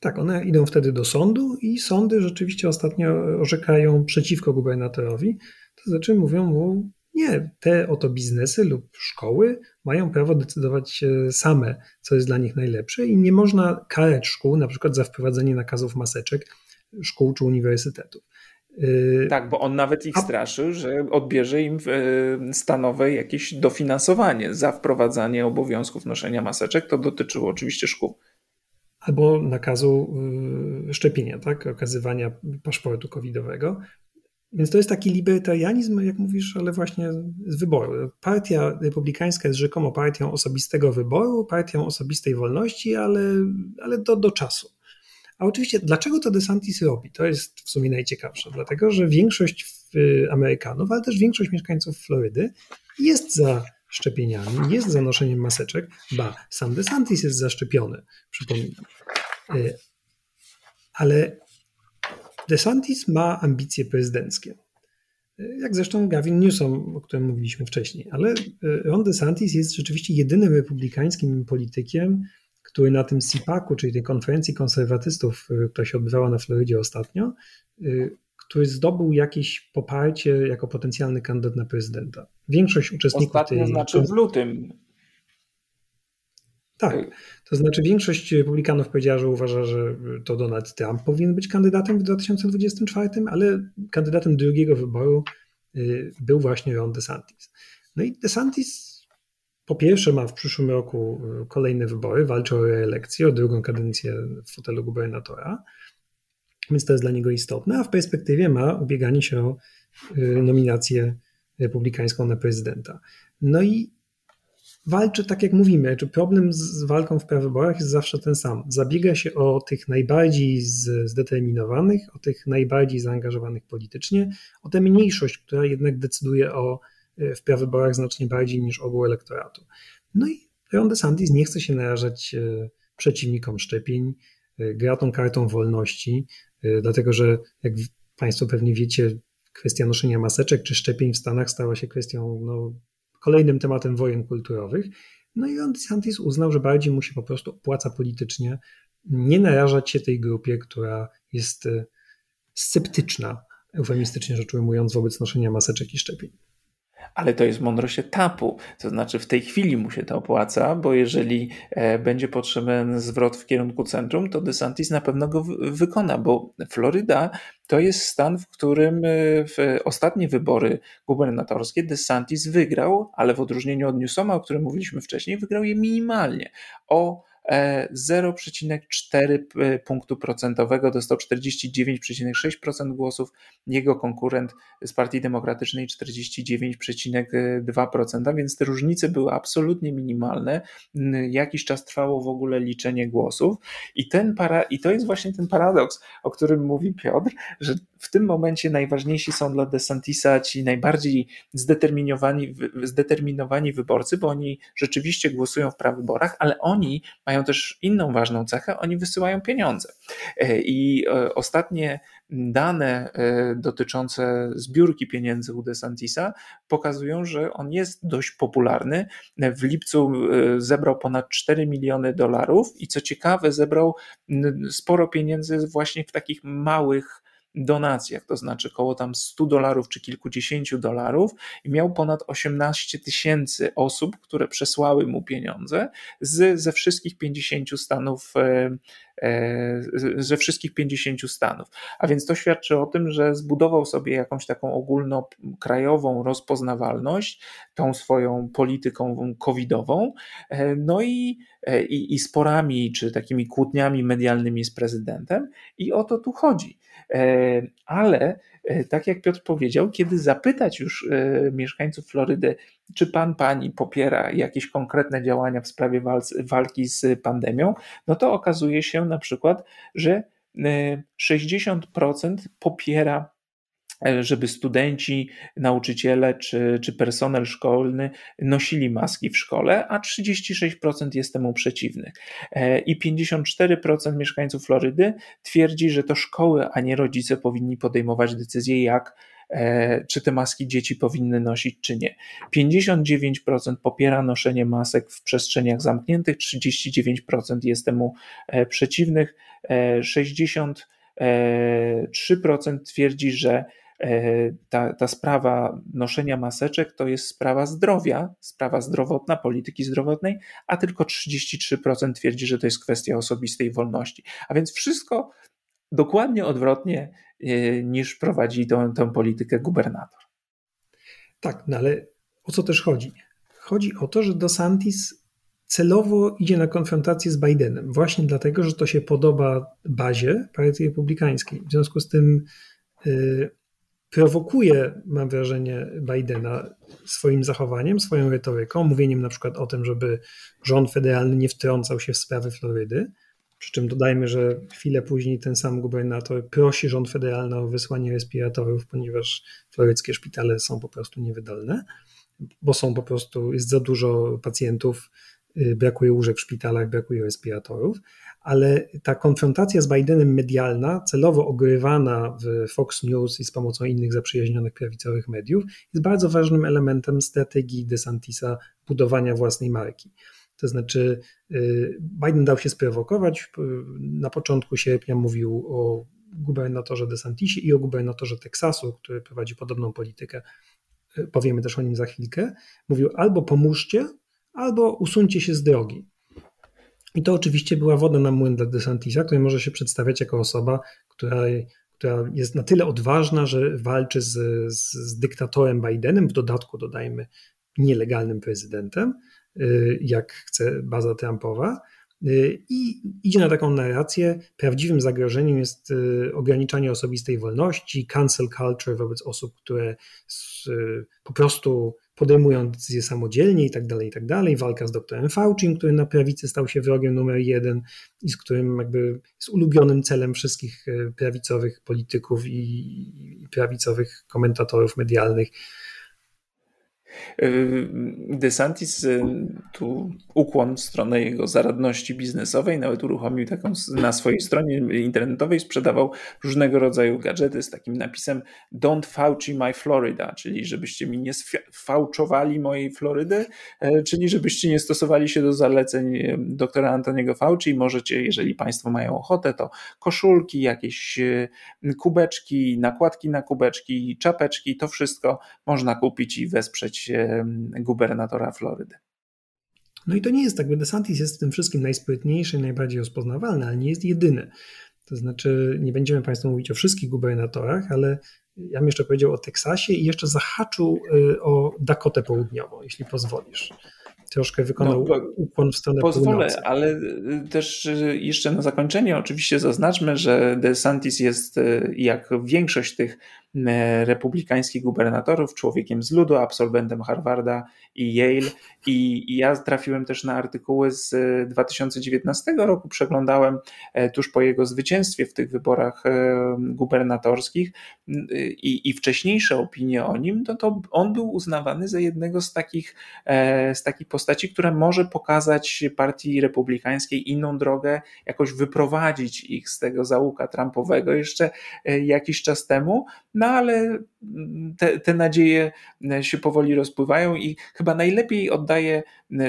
S2: Tak, one idą wtedy do sądu i sądy rzeczywiście ostatnio orzekają przeciwko gubernatorowi. To znaczy mówią mu, nie, te oto biznesy lub szkoły mają prawo decydować same, co jest dla nich najlepsze i nie można karać szkół na przykład za wprowadzenie nakazów maseczek szkół czy uniwersytetów.
S1: Yy, tak, bo on nawet ich straszył, że odbierze im yy, stanowe jakieś dofinansowanie za wprowadzanie obowiązków noszenia maseczek. To dotyczyło oczywiście szkół.
S2: Albo nakazu szczepienia, tak? okazywania paszportu covidowego. Więc to jest taki libertarianizm, jak mówisz, ale właśnie z wyboru. Partia republikańska jest rzekomo partią osobistego wyboru, partią osobistej wolności, ale, ale do, do czasu. A oczywiście, dlaczego to DeSantis robi? To jest w sumie najciekawsze. Dlatego, że większość Amerykanów, ale też większość mieszkańców Florydy jest za szczepieniami, jest za noszeniem maseczek. Ba, sam DeSantis jest zaszczepiony, przypominam. E, ale DeSantis ma ambicje prezydenckie. E, jak zresztą Gavin Newsom, o którym mówiliśmy wcześniej. Ale e, Ron DeSantis jest rzeczywiście jedynym republikańskim politykiem, który na tym CIPAC-u, czyli tej konferencji konserwatystów, y, która się odbywała na Florydzie ostatnio, y, który zdobył jakieś poparcie jako potencjalny kandydat na prezydenta. Większość uczestników
S1: Ostatnio
S2: tej...
S1: znaczy w lutym.
S2: Tak, to znaczy większość republikanów powiedziała, że uważa, że to Donald Trump powinien być kandydatem w 2024, ale kandydatem drugiego wyboru y, był właśnie Ron DeSantis. No i DeSantis po pierwsze ma w przyszłym roku y, kolejne wybory, walczy o reelekcję, o drugą kadencję w fotelu gubernatora, więc to jest dla niego istotne, a w perspektywie ma ubieganie się o y, nominację republikańską na prezydenta. No i walczy, tak jak mówimy, czy problem z walką w prawyborach jest zawsze ten sam. Zabiega się o tych najbardziej zdeterminowanych, o tych najbardziej zaangażowanych politycznie, o tę mniejszość, która jednak decyduje o w prawyborach znacznie bardziej niż ogół elektoratu. No i Ron DeSantis nie chce się narażać e, przeciwnikom szczepień, e, gra tą kartą wolności, e, dlatego że jak Państwo pewnie wiecie, kwestia noszenia maseczek czy szczepień w Stanach stała się kwestią no, kolejnym tematem wojen kulturowych. No i Ron DeSantis uznał, że bardziej mu się po prostu opłaca politycznie nie narażać się tej grupie, która jest sceptyczna, eufemistycznie rzecz ujmując, wobec noszenia maseczek i szczepień.
S1: Ale to jest mądrość etapu. To znaczy, w tej chwili mu się to opłaca, bo jeżeli e, będzie potrzebny zwrot w kierunku centrum, to DeSantis na pewno go wykona, bo Floryda to jest stan, w którym e, w ostatnie wybory gubernatorskie DeSantis wygrał, ale w odróżnieniu od Newsoma, o którym mówiliśmy wcześniej, wygrał je minimalnie. O 0,4 e, punktu procentowego, dostał 49,6% głosów, jego konkurent z Partii Demokratycznej 49,2%, więc te różnice były absolutnie minimalne. Jakiś czas trwało w ogóle liczenie głosów i, ten para, i to jest właśnie ten paradoks, o którym mówi Piotr, że w tym momencie najważniejsi są dla DeSantisa ci najbardziej zdeterminowani, zdeterminowani wyborcy, bo oni rzeczywiście głosują w prawyborach, ale oni mają też inną ważną cechę, oni wysyłają pieniądze. E, I e, ostatnie dane e, dotyczące zbiórki pieniędzy u DeSantisa pokazują, że on jest dość popularny. W lipcu zebrał ponad 4 miliony dolarów i co ciekawe, zebrał sporo pieniędzy właśnie w takich małych donacjach, to znaczy około tam 100 dolarów czy kilkudziesięciu dolarów i miał ponad 18 tysięcy osób, które przesłały mu pieniądze z, ze wszystkich 50 stanów e, e, ze wszystkich 50 stanów. A więc to świadczy o tym, że zbudował sobie jakąś taką ogólnokrajową rozpoznawalność tą swoją polityką covidową, e, no i, i, i sporami czy takimi kłótniami medialnymi z prezydentem i o to tu chodzi. E, ale e, tak jak Piotr powiedział, kiedy zapytać już e, mieszkańców Florydy, czy pan, pani popiera jakieś konkretne działania w sprawie walki z pandemią, no to okazuje się na przykład, że 60% popiera E, żeby studenci, nauczyciele czy, czy personel szkolny nosili maski w szkole, a 36% jest temu przeciwnych. E, I 54% mieszkańców Florydy twierdzi, że to szkoły, a nie rodzice powinni podejmować decyzje, jak e, czy te maski dzieci powinny nosić, czy nie. 59% popiera noszenie masek w przestrzeniach zamkniętych, 39% jest temu przeciwnych, 63% twierdzi, że E, ta, ta sprawa noszenia maseczek to jest sprawa zdrowia, sprawa zdrowotna, polityki zdrowotnej, a tylko 33% twierdzi, że to jest kwestia osobistej wolności. A więc wszystko dokładnie odwrotnie e, niż prowadzi tą, tą politykę gubernator.
S2: Tak, no ale o co też chodzi? Chodzi o to, że DeSantis celowo idzie na konfrontację z Bidenem, właśnie dlatego, że to się podoba bazie Partii Republikańskiej. W związku z tym y, prowokuje, mam wrażenie, Bidena swoim zachowaniem, swoją retoryką, mówieniem na przykład o tym, żeby rząd federalny nie wtrącał się w sprawy Florydy. Przy czym dodajmy, że chwilę później ten sam gubernator prosi rząd federalny o wysłanie respiratorów, ponieważ floryckie szpitale są po prostu niewydolne, bo są po prostu, jest za dużo pacjentów, y, brakuje łóżek w szpitalach, brakuje respiratorów ale ta konfrontacja z Bidenem medialna, celowo ogrywana w Fox News i z pomocą innych zaprzyjaźnionych prawicowych mediów, jest bardzo ważnym elementem strategii DeSantisa budowania własnej marki. To znaczy, y, Biden dał się sprowokować. Na początku sierpnia mówił o gubernatorze DeSantisie i o gubernatorze Teksasu, który prowadzi podobną politykę. Y, powiemy też o nim za chwilkę. Mówił albo pomóżcie, albo usuńcie się z drogi. I to oczywiście była woda na młyn dla DeSantisa, który może się przedstawiać jako osoba, która, która jest na tyle odważna, że walczy z, z, z dyktatorem Bidenem, w dodatku dodajmy nielegalnym prezydentem, y, jak chce baza Trumpowa. Y, I idzie na taką narrację. Prawdziwym zagrożeniem jest y, ograniczanie osobistej wolności, cancel culture wobec osób, które po prostu podejmują decyzje samodzielnie i tak dalej, i tak dalej. Walka z doktorem Fauci, który na prawicy stał się wrogiem numer jeden i z którym jakby jest ulubionym celem wszystkich e, prawicowych polityków i prawicowych komentatorów medialnych.
S1: DeSantis tu ukłon w stronę jego zaradności biznesowej, nawet uruchomił taką na swojej stronie internetowej, sprzedawał różnego rodzaju gadżety z takim napisem Don't Fauci my Florida, czyli żebyście mi nie fałczowali mojej Florydy, e, czyli żebyście nie stosowali się do zaleceń e, doktora Antoniego Fauci. Możecie, jeżeli Państwo mają ochotę, to koszulki, jakieś e, kubeczki, nakładki na kubeczki, czapeczki, to wszystko można kupić i wesprzeć gubernatora Florydy.
S2: No i to nie jest tak, bo DeSantis jest w tym wszystkim najsprytniejszy, najbardziej rozpoznawalny, ale nie jest jedyny. To znaczy, nie będziemy Państwu mówić o wszystkich gubernatorach, ale ja bym jeszcze powiedział o Teksasie i jeszcze zahaczył y, o Dakotę Południową, jeśli pozwolisz troszkę wykonał no, ukłon w stronę
S1: Pozwolę,
S2: północy.
S1: ale y, też y, jeszcze na zakończenie oczywiście zaznaczmy, że DeSantis jest jak większość tych republikańskich gubernatorów, człowiekiem z ludu, absolwentem Harvarda i Yale. I, ja trafiłem też na artykuły z 2019 roku, przeglądałem e, tuż po jego zwycięstwie w tych wyborach e, gubernatorskich i, i wcześniejsze opinie o nim, to, to on był uznawany za jednego z takich, e, z takich postaci, która może pokazać partii republikańskiej inną drogę, jakoś wyprowadzić ich z tego załuka Trumpowego jeszcze jakiś czas temu. No finale te, te nadzieje się powoli rozpływają i chyba najlepiej oddaje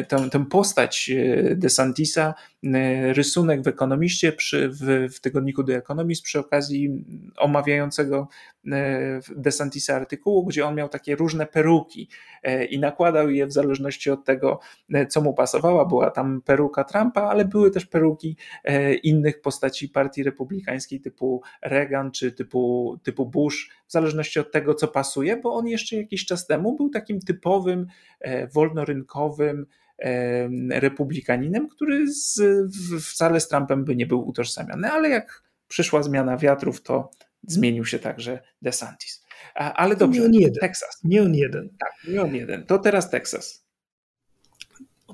S1: tę, tę postać e, DeSantisa, e, rysunek w Ekonomiście, przy, w, w tygodniku The Economist przy okazji omawiającego e, DeSantisa artykułu, gdzie on miał takie różne peruki i nakładał je w zależności od tego, co mu pasowała. Była tam peruka Trumpa, ale były też peruki innych postaci partii republikańskiej typu Reagan czy typu, typu Bush, w zależności od tego, co pasuje, bo on jeszcze jakiś czas temu był takim typowym, wolnorynkowym, republikaninem, który z, wcale z Trumpem by nie był utożsamiany, ale jak przyszła zmiana wiatrów, to zmienił się także DeSantis. Ale dobrze,
S2: nie on jeden. Teksas. Nie on jeden.
S1: Tak, nie on jeden. To teraz Teksas.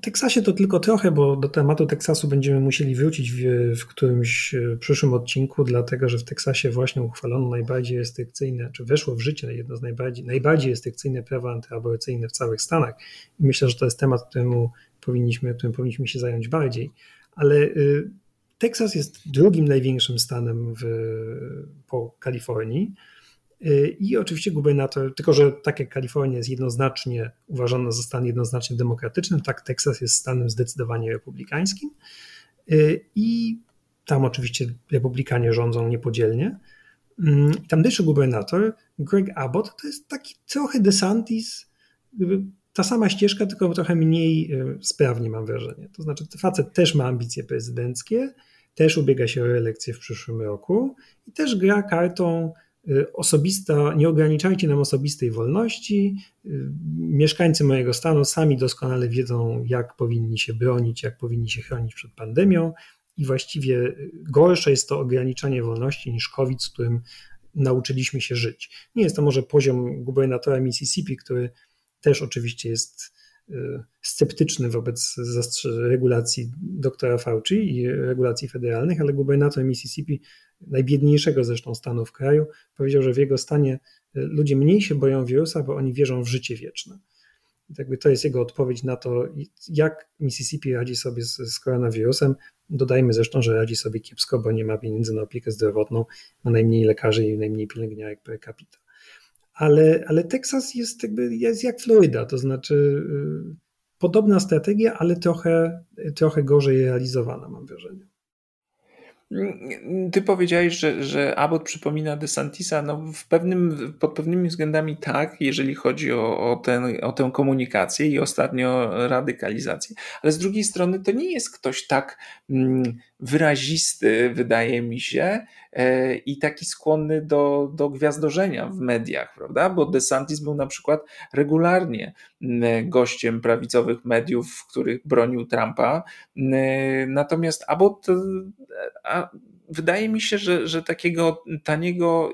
S2: Teksasie to tylko trochę, bo do tematu Teksasu będziemy musieli wrócić w, w, którymś e, przyszłym odcinku, dlatego że w Teksasie właśnie uchwalono najbardziej restrykcyjne, czy weszło w życie jedno z najbardziej, najbardziej restrykcyjne prawa antyaborcyjne w całych Stanach. I myślę, że to jest temat, któremu powinniśmy, którym powinniśmy się zająć bardziej. Ale y, Teksas jest drugim największym stanem w, po Kalifornii. I oczywiście gubernator, tylko że tak jak Kalifornia jest jednoznacznie uważana za stan jednoznacznie demokratycznym, tak Teksas jest stanem zdecydowanie republikańskim. I tam oczywiście republikanie rządzą niepodzielnie. I tamtejszy gubernator, Greg Abbott, to jest taki trochę DeSantis, ta sama ścieżka, tylko trochę mniej e, sprawnie mam wrażenie. To znaczy, facet też ma ambicje prezydenckie, też ubiega się o reelekcję w przyszłym roku i też gra kartą Y, osobista, nie ograniczajcie nam osobistej wolności. Y, mieszkańcy mojego stanu sami doskonale wiedzą, jak powinni się bronić, jak powinni się chronić przed pandemią, i właściwie gorsze jest to ograniczanie wolności niż COVID, z którym nauczyliśmy się żyć. Nie jest to może poziom gubernatora Mississippi, który też oczywiście jest y, sceptyczny wobec regulacji doktora Fauci i regulacji federalnych, ale gubernator Mississippi najbiedniejszego zresztą stanu w kraju, powiedział, że w jego stanie y, ludzie mniej się boją wirusa, bo oni wierzą w życie wieczne. Jakby to jest jego odpowiedź na to, jak Mississippi radzi sobie z, z koronawirusem. Dodajmy zresztą, że radzi sobie kiepsko, bo nie ma pieniędzy na opiekę zdrowotną, ma najmniej lekarzy i najmniej pielęgniarek per capita. Ale, ale Teksas jest, jakby, jest jak Floryda, to znaczy yy, podobna strategia, ale trochę, trochę gorzej realizowana, mam wrażenie.
S1: Ty powiedziałeś, że, że Abbott przypomina DeSantisa. No w pewnym, pod pewnymi względami tak, jeżeli chodzi o, o, ten, o tę komunikację i ostatnio radykalizację. Ale z drugiej strony to nie jest ktoś tak mm, wyrazisty, wydaje mi się, e, i taki skłonny do, do gwiazdorzenia w mediach, prawda? Bo DeSantis był na przykład regularnie gościem prawicowych mediów, w których bronił Trumpa. Natomiast Abbott, e, wydaje mi się, że, że takiego taniego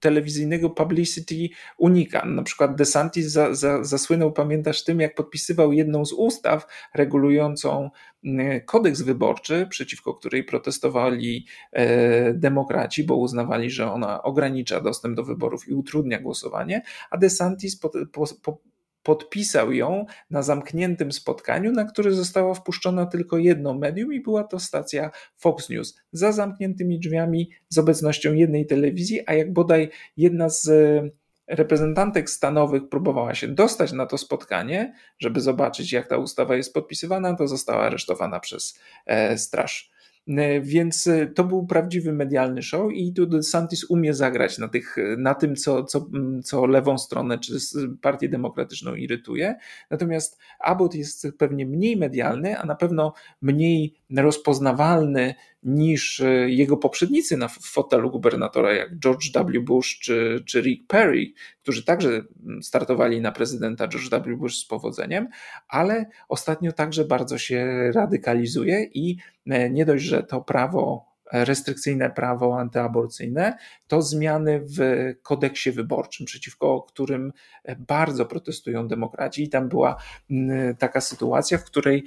S1: telewizyjnego publicity unika. Na przykład DeSantis za, za, zasłynął, pamiętasz, tym, jak podpisywał jedną z ustaw regulującą mm, kodeks wyborczy, przeciwko której protestowali e, demokraci, bo uznawali, że ona ogranicza dostęp do wyborów i utrudnia głosowanie, a DeSantis po, po, po podpisał ją na zamkniętym spotkaniu, na które zostało wpuszczone tylko jedno medium i była to stacja Fox News. Za zamkniętymi drzwiami z obecnością jednej telewizji, a jak bodaj jedna z reprezentantek stanowych próbowała się dostać na to spotkanie, żeby zobaczyć, jak ta ustawa jest podpisywana, to została aresztowana przez e, straż. E, więc e, to był prawdziwy medialny show i tu DeSantis umie zagrać na, tych, na tym, co, co, co lewą stronę czy partię demokratyczną irytuje. Natomiast Abbott jest pewnie mniej medialny, a na pewno mniej rozpoznawalny niż e, jego poprzednicy na fotelu gubernatora, jak George W. Bush czy, czy Rick Perry, którzy także startowali na prezydenta George W. Bush z powodzeniem, ale ostatnio także bardzo się radykalizuje i e, nie dość, że to prawo restrykcyjne prawo antyaborcyjne, to zmiany w kodeksie wyborczym, przeciwko którym bardzo protestują demokraci. I tam była taka sytuacja, w której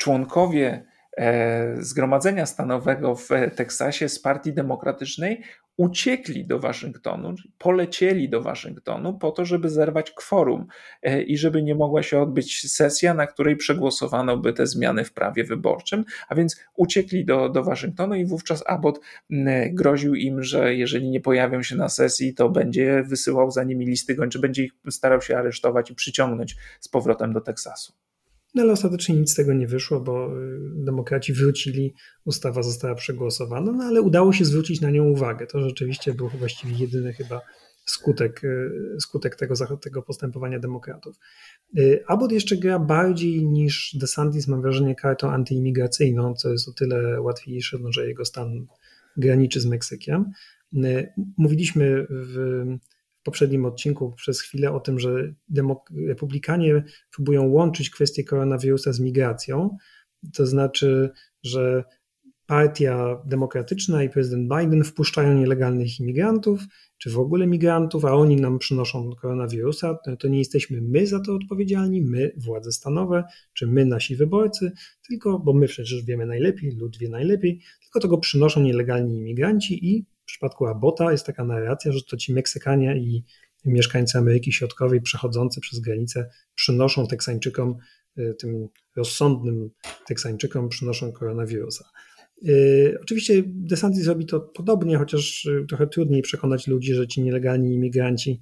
S1: członkowie e, Zgromadzenia Stanowego w Teksasie z Partii Demokratycznej uciekli do Waszyngtonu, polecieli do Waszyngtonu po to, żeby zerwać kworum e, i żeby nie mogła się odbyć sesja, na której przegłosowano by te zmiany w prawie wyborczym, a więc uciekli do, do Waszyngtonu i wówczas Abbott groził im, że jeżeli nie pojawią się na sesji, to będzie wysyłał za nimi listy gończe, będzie ich starał się aresztować i przyciągnąć z powrotem do Teksasu.
S2: No ale ostatecznie nic z tego nie wyszło, bo y, demokraci wrócili, ustawa została przegłosowana, no ale udało się zwrócić na nią uwagę. To rzeczywiście był właściwie jedyny chyba skutek, y, skutek tego, tego postępowania demokratów. Y, Abbott jeszcze gra bardziej niż DeSantis, mam wrażenie, kartą antyimigracyjną, co jest o tyle łatwiejsze, no, że jego stan graniczy z Meksykiem. Mówiliśmy w w poprzednim odcinku przez chwilę o tym, że republikanie próbują łączyć kwestię koronawirusa z migracją. To znaczy, że partia demokratyczna i prezydent Biden wpuszczają nielegalnych imigrantów, czy w ogóle migrantów, a oni nam przynoszą koronawirusa. To nie jesteśmy my za to odpowiedzialni, my, władze stanowe, czy my, nasi wyborcy, tylko, bo my przecież wiemy najlepiej, lud wie najlepiej, tylko to go przynoszą nielegalni imigranci i przypadku Abota jest taka narracja, że to ci Meksykanie i mieszkańcy Ameryki Środkowej przechodzący przez granicę przynoszą Teksańczykom, y, tym rozsądnym Teksańczykom przynoszą koronawirusa. Y, oczywiście DeSantis robi to podobnie, chociaż y, trochę trudniej przekonać ludzi, że ci nielegalni imigranci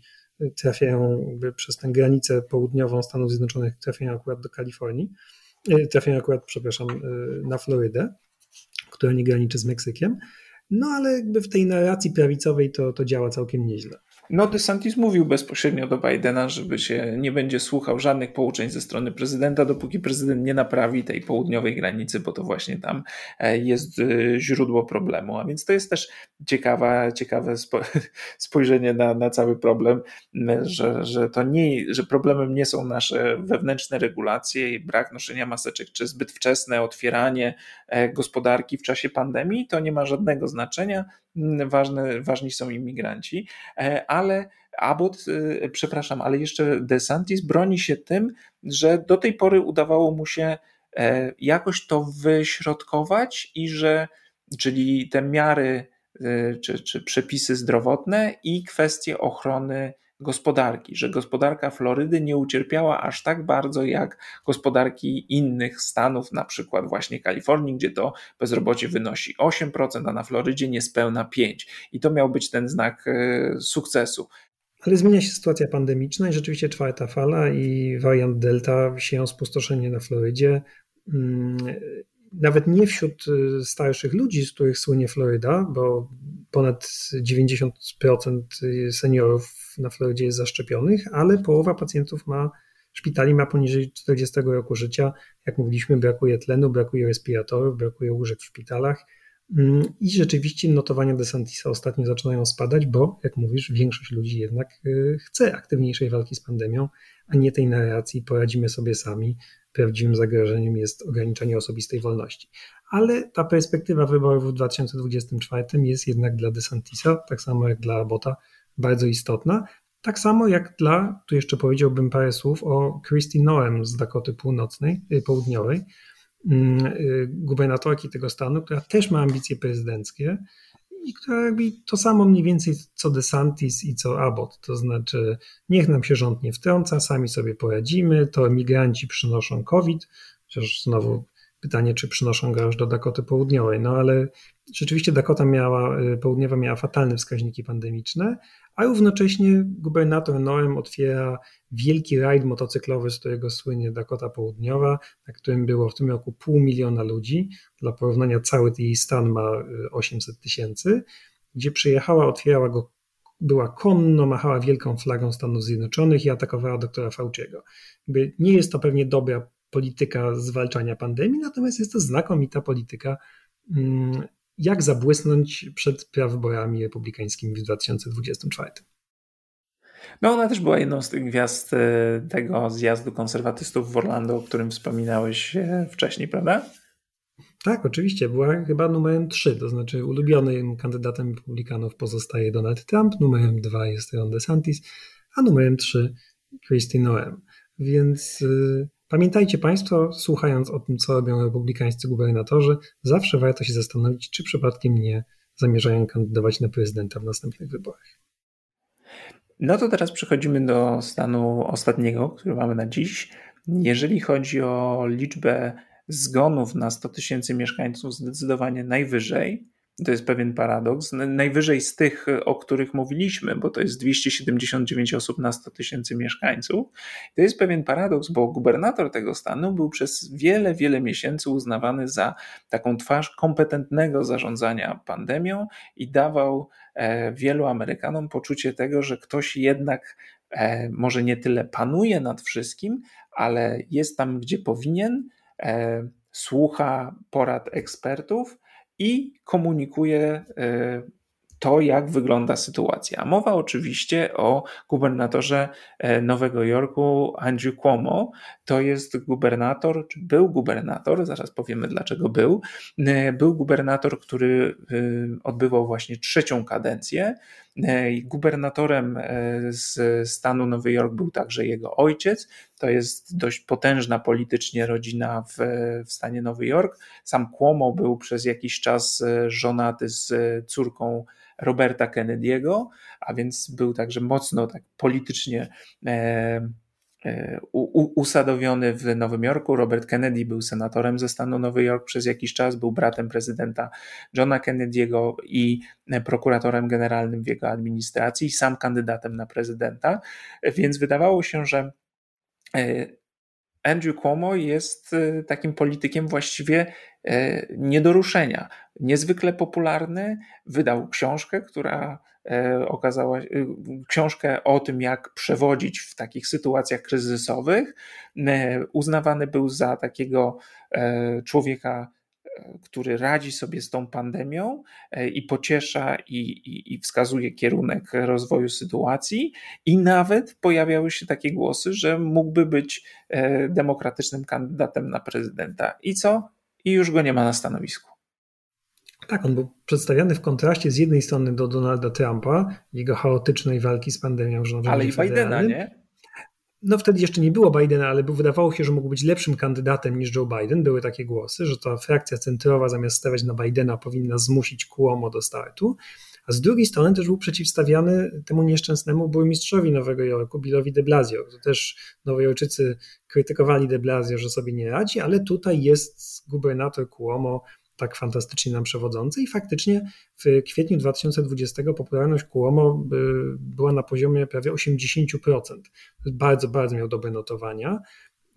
S2: trafiają przez tę granicę południową Stanów Zjednoczonych, trafiają akurat do Kalifornii, trafiają akurat, przepraszam, na Florydę, która nie graniczy z Meksykiem. No ale jakby w tej narracji prawicowej to, to działa całkiem nieźle.
S1: No, DeSantis mówił bezpośrednio do Bidena, żeby się nie będzie słuchał żadnych pouczeń ze strony prezydenta, dopóki prezydent nie naprawi tej południowej granicy, bo to właśnie tam e, jest e, źródło problemu. A więc to jest też ciekawa, ciekawe [LAUGHS] spojrzenie na, na cały problem, że, że to nie, że problemem nie są nasze wewnętrzne regulacje, brak noszenia maseczek, czy zbyt wczesne otwieranie e, gospodarki w czasie pandemii, to nie ma żadnego znaczenia. Ważne, ważni są imigranci, a ale Abbott, y, przepraszam, ale jeszcze DeSantis broni się tym, że do tej pory udawało mu się e, jakoś to wyśrodkować i że, czyli te miary czy, czy przepisy zdrowotne i kwestie ochrony gospodarki, że gospodarka Florydy nie ucierpiała aż tak bardzo jak gospodarki innych stanów, na przykład właśnie Kalifornii, gdzie to bezrobocie wynosi 8%, a na Florydzie niespełna 5%. I to miał być ten znak e, sukcesu.
S2: Ale zmienia się sytuacja pandemiczna i rzeczywiście czwarta fala i wariant Delta sieją spustoszenie na Florydzie. Nawet nie wśród y, starszych ludzi, z których słynie Floryda, bo ponad 90% seniorów na Florydzie jest zaszczepionych, ale połowa pacjentów ma szpitali ma poniżej 40 roku życia. Jak mówiliśmy, brakuje tlenu, brakuje respiratorów, brakuje łóżek w szpitalach. Mm, I rzeczywiście notowania DeSantisa ostatnio zaczynają spadać, bo jak mówisz, większość ludzi jednak y, chce aktywniejszej walki z pandemią, a nie tej narracji poradzimy sobie sami. Prawdziwym zagrożeniem jest ograniczenie osobistej wolności. Ale ta perspektywa wyborów w 2024 jest jednak dla DeSantisa, tak samo jak dla Bota, bardzo istotna. Tak samo jak dla, tu jeszcze powiedziałbym parę słów o Christy Noem z Dakoty Północnej, y, Południowej, gubernatorki tego stanu, która też ma ambicje prezydenckie i która robi to samo mniej więcej co DeSantis i co Abbott. To znaczy, niech nam się rząd nie wtrąca, sami sobie poradzimy, to emigranci przynoszą COVID, chociaż znowu pytanie, czy przynoszą go aż do Dakoty Południowej. No ale rzeczywiście Dakota miała, y, południowa miała fatalne wskaźniki pandemiczne, a równocześnie gubernator Noem otwiera wielki rajd motocyklowy, z którego słynie Dakota Południowa, na którym było w tym roku pół miliona ludzi. Dla porównania cały jej stan ma 800 y, tysięcy, gdzie przyjechała, otwierała go, była konno, machała wielką flagą Stanów Zjednoczonych i atakowała doktora Fauciego. Nie jest to pewnie dobra polityka zwalczania pandemii, natomiast jest to znakomita polityka, mm, jak zabłysnąć przed prawyborami republikańskimi w 2024.
S1: No ona też była jedną z tych gwiazd e, tego zjazdu konserwatystów w Orlando, o którym wspominałeś e, wcześniej, prawda?
S2: Tak, oczywiście. Była chyba numerem 3, to znaczy ulubionym kandydatem republikanów pozostaje Donald Trump, numerem 2 jest Ron DeSantis, a numerem 3 Christy Noem. Więc y, Pamiętajcie Państwo, słuchając o tym, co robią republikańscy gubernatorzy, zawsze warto się zastanowić, czy przypadkiem nie zamierzają kandydować na prezydenta w następnych wyborach.
S1: No to teraz przechodzimy do stanu ostatniego, który mamy na dziś. Jeżeli chodzi o liczbę zgonów na 100 tysięcy mieszkańców, zdecydowanie najwyżej. To jest pewien paradoks. Najwyżej z tych, o których mówiliśmy, bo to jest 279 osób na 100 tysięcy mieszkańców. To jest pewien paradoks, bo gubernator tego stanu był przez wiele, wiele miesięcy uznawany za taką twarz kompetentnego zarządzania pandemią i dawał e, wielu Amerykanom poczucie tego, że ktoś jednak e, może nie tyle panuje nad wszystkim, ale jest tam, gdzie powinien, e, słucha porad ekspertów i komunikuje e, to, jak wygląda sytuacja. Mowa oczywiście o gubernatorze e, Nowego Jorku Andrew Cuomo. To jest gubernator, czy był gubernator, zaraz powiemy dlaczego był. E, był gubernator, który odbywał właśnie trzecią kadencję. Gubernatorem z stanu Nowy Jork był także jego ojciec. To jest dość potężna politycznie rodzina w, w stanie Nowy Jork. Sam Cuomo był przez jakiś czas żonaty z córką Roberta Kennedy'ego, a więc był także mocno tak politycznie e, e, usadowiony w Nowym Jorku. Robert Kennedy był senatorem ze stanu Nowy Jork przez jakiś czas, był bratem prezydenta Johna Kennedy'ego i prokuratorem generalnym w jego administracji, sam kandydatem na prezydenta, więc wydawało się, że e, Andrew Cuomo jest takim politykiem właściwie nie do ruszenia niezwykle popularny. Wydał książkę, która e, okazała się, książkę o tym, jak przewodzić w takich sytuacjach kryzysowych. E, uznawany był za takiego e, człowieka, który radzi sobie z tą pandemią i pociesza i, i, i, wskazuje kierunek rozwoju sytuacji, i nawet pojawiały się takie głosy, że mógłby być demokratycznym kandydatem na prezydenta. I co? I już go nie ma na stanowisku.
S2: Tak, on był przedstawiany w kontraście z jednej strony do Donalda Trumpa, jego chaotycznej walki z pandemią rządową.
S1: Ale i Bidena, nie?
S2: No wtedy jeszcze nie było Bidena, ale wydawało się, że mógł być lepszym kandydatem niż Joe Biden. Były takie głosy, że ta frakcja centrowa zamiast stawiać na Bidena powinna zmusić Cuomo do startu. A z drugiej strony też był przeciwstawiany temu nieszczęsnemu burmistrzowi Nowego Jorku, Billowi de Blasio. To też Nowojorczycy krytykowali de Blasio, że sobie nie radzi, ale tutaj jest gubernator Cuomo, tak fantastycznie nam przewodzący i faktycznie w kwietniu 2020 popularność Cuomo y, była na poziomie prawie 80%. Bardzo, bardzo miał dobre notowania.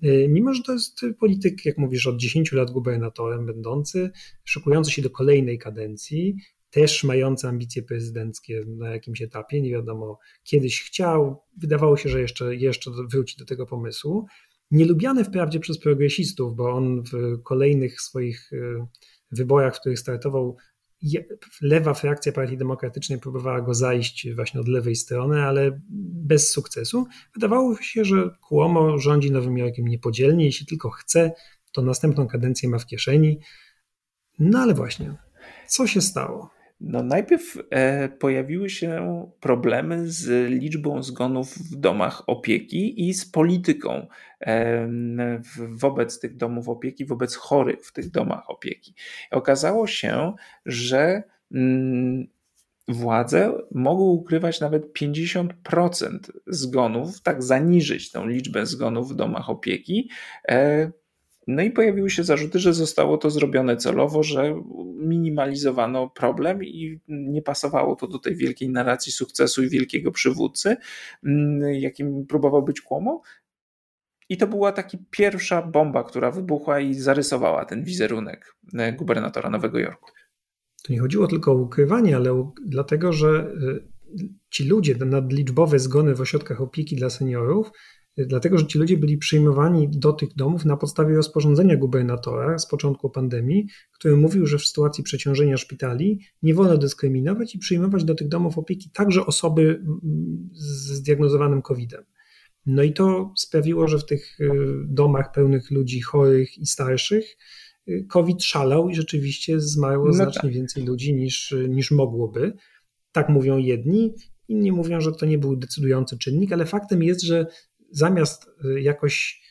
S2: Y, mimo, że to jest polityk, jak mówisz, od 10 lat gubernatorem będący, szykujący się do kolejnej kadencji, też mający ambicje prezydenckie na jakimś etapie, nie wiadomo, kiedyś chciał, wydawało się, że jeszcze, jeszcze wróci do tego pomysłu. Nielubiany wprawdzie przez progresistów, bo on w kolejnych swoich wyborach, w których startował, lewa frakcja Partii Demokratycznej próbowała go zajść właśnie od lewej strony, ale bez sukcesu. Wydawało się, że Cuomo rządzi Nowym Jorkiem niepodzielnie. Jeśli tylko chce, to następną kadencję ma w kieszeni. No ale właśnie, co się stało?
S1: No najpierw e, pojawiły się problemy z liczbą zgonów w domach opieki i z polityką e, wobec tych domów opieki, wobec chorych w tych domach opieki. Okazało się, że mm, władze mogły ukrywać nawet 50% zgonów, tak zaniżyć tą liczbę zgonów w domach opieki. E, no i pojawiły się zarzuty, że zostało to zrobione celowo, że minimalizowano problem i nie pasowało to do tej wielkiej narracji sukcesu i wielkiego przywódcy, mm, jakim próbował być Cuomo. I to była taka pierwsza bomba, która wybuchła i zarysowała ten wizerunek e, gubernatora Nowego Jorku.
S2: To nie chodziło tylko o ukrywanie, ale dlatego, że y, ci ludzie, nadliczbowe zgony w ośrodkach opieki dla seniorów, dlatego, że ci ludzie byli przyjmowani do tych domów na podstawie rozporządzenia gubernatora z początku pandemii, który mówił, że w sytuacji przeciążenia szpitali nie wolno dyskryminować i przyjmować do tych domów opieki także osoby z zdiagnozowanym COVID-em. No i to sprawiło, że w tych y, domach pełnych ludzi chorych i starszych COVID szalał i rzeczywiście zmarło no znacznie tak. więcej ludzi niż, niż mogłoby. Tak mówią jedni, inni mówią, że to nie był decydujący czynnik, ale faktem jest, że zamiast y, jakoś,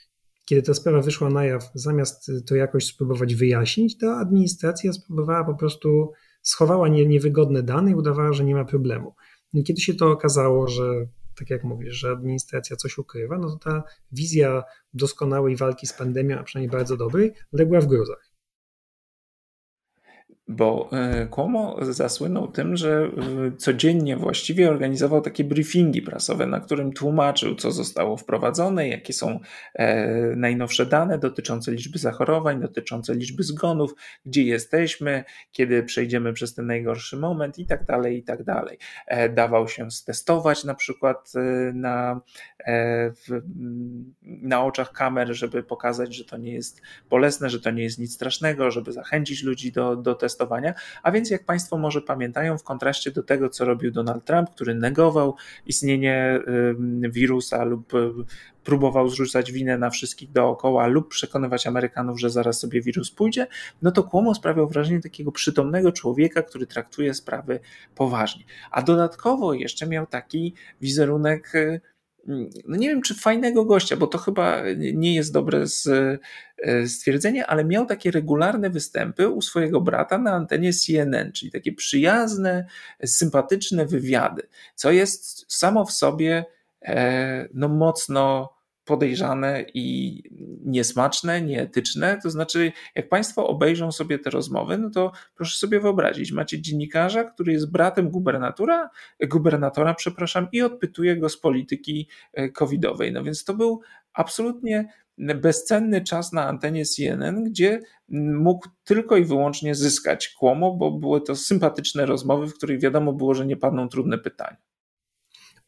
S2: kiedy ta sprawa wyszła na jaw, zamiast to jakoś spróbować wyjaśnić, to administracja spróbowała po prostu, schowała nie, niewygodne dane i udawała, że nie ma problemu. I kiedy się to okazało, że tak jak mówisz, że administracja coś ukrywa, no to ta wizja doskonałej walki z pandemią, a przynajmniej bardzo dobrej, legła w gruzach
S1: bo e, Cuomo zasłynął tym, że e, codziennie właściwie organizował takie briefingi prasowe, na którym tłumaczył, co zostało wprowadzone, jakie są e, najnowsze dane dotyczące liczby zachorowań, dotyczące liczby zgonów, gdzie jesteśmy, kiedy przejdziemy przez ten najgorszy moment i tak dalej, i tak dalej. Dawał się stestować na przykład na, na oczach kamer, żeby pokazać, że to nie jest bolesne, że to nie jest nic strasznego, żeby zachęcić ludzi do, do testowania A więc, jak Państwo może pamiętają, w kontraście do tego, co robił Donald Trump, który negował istnienie wirusa lub y, próbował zrzucać winę na wszystkich dookoła lub przekonywać Amerykanów, że zaraz sobie wirus pójdzie, no to Cuomo sprawiał wrażenie takiego przytomnego człowieka, który traktuje sprawy poważnie. A dodatkowo jeszcze miał taki wizerunek y, no nie wiem, czy fajnego gościa, bo to chyba nie jest dobre e, stwierdzenie, ale miał takie regularne występy u swojego brata na antenie CNN, czyli takie przyjazne, sympatyczne wywiady, co jest samo w sobie e, no mocno podejrzane i niesmaczne, nieetyczne. To znaczy, jak Państwo obejrzą sobie te rozmowy, no to proszę sobie wyobrazić, macie dziennikarza, który jest bratem gubernatora, gubernatora, przepraszam, i odpytuje go z polityki e, covidowej. No więc to był absolutnie bezcenny czas na antenie CNN, gdzie mógł tylko i wyłącznie zyskać kłomo, bo były to sympatyczne rozmowy, w których wiadomo było, że nie padną trudne pytania.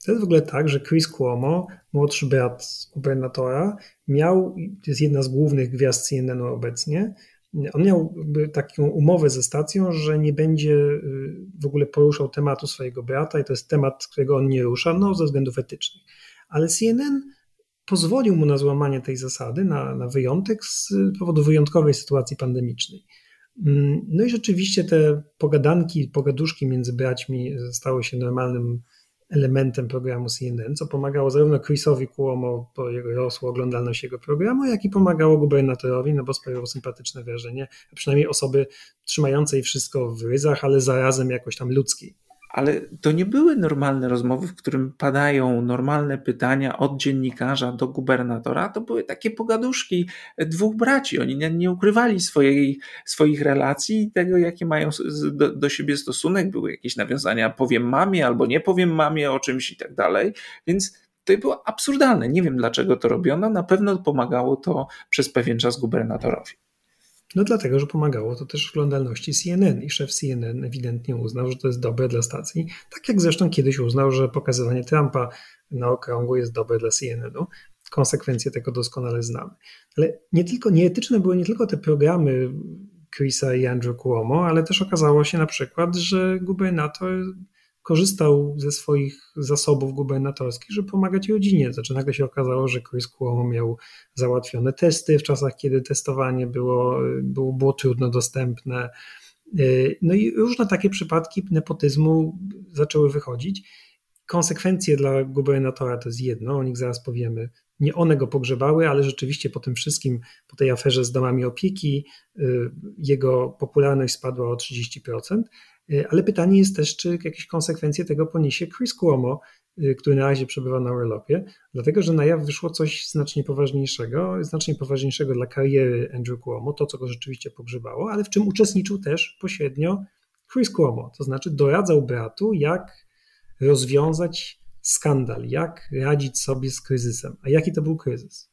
S2: To jest w ogóle tak, że Chris Cuomo, młodszy brat gubernatora, miał, to jest jedna z głównych gwiazd CNN-u obecnie, on miał taką umowę ze stacją, że nie będzie y, w ogóle poruszał tematu swojego brata i to jest temat, którego on nie rusza, no ze względów etycznych. Ale CNN pozwolił mu na złamanie tej zasady, na, na wyjątek z powodu wyjątkowej sytuacji pandemicznej. Mm, no i rzeczywiście te pogadanki, pogaduszki między braćmi stały się normalnym elementem programu CNN, co pomagało zarówno Chrisowi Cuomo, bo rosła oglądalność jego programu, jak i pomagało gubernatorowi, no bo sprawiało sympatyczne wrażenie, przynajmniej osoby trzymającej wszystko w ryzach, ale zarazem jakoś tam ludzkiej
S1: ale to nie były normalne rozmowy, w którym padają normalne pytania od dziennikarza do gubernatora. To były takie pogaduszki dwóch braci. Oni nie, nie ukrywali swojej, swoich relacji i tego, jakie mają do, do siebie stosunek. Były jakieś nawiązania, powiem mamie albo nie powiem mamie o czymś i tak dalej. Więc to było absurdalne. Nie wiem, dlaczego to robiono. Na pewno pomagało to przez pewien czas gubernatorowi.
S2: No dlatego, że pomagało to też oglądalności CNN i szef CNN ewidentnie uznał, że to jest dobre dla stacji, tak jak zresztą kiedyś uznał, że pokazywanie Trumpa na okrągło jest dobre dla CNN-u. Konsekwencje tego doskonale znamy. Ale nie tylko, nieetyczne były nie tylko te programy Chrisa i Andrew Cuomo, ale też okazało się na przykład, że gubernator korzystał ze swoich zasobów gubernatorskich, żeby pomagać rodzinie. Znaczy nagle się okazało, że Chris Cuomo miał załatwione testy w czasach, kiedy testowanie było, było, było trudno dostępne. No i różne takie przypadki nepotyzmu zaczęły wychodzić. Konsekwencje dla gubernatora to jest jedno, o nich zaraz powiemy. Nie one go pogrzebały, ale rzeczywiście po tym wszystkim, po tej aferze z domami opieki, y, jego popularność spadła o 30%, Ale pytanie jest też, czy jakieś konsekwencje tego poniesie Chris Cuomo, który na razie przebywa na urlopie, dlatego że na jaw wyszło coś znacznie poważniejszego, znacznie poważniejszego dla kariery Andrew Cuomo, to co go rzeczywiście pogrzebało, ale w czym uczestniczył też pośrednio Chris Cuomo, to znaczy doradzał bratu, jak rozwiązać skandal, jak radzić sobie z kryzysem. A jaki to był kryzys?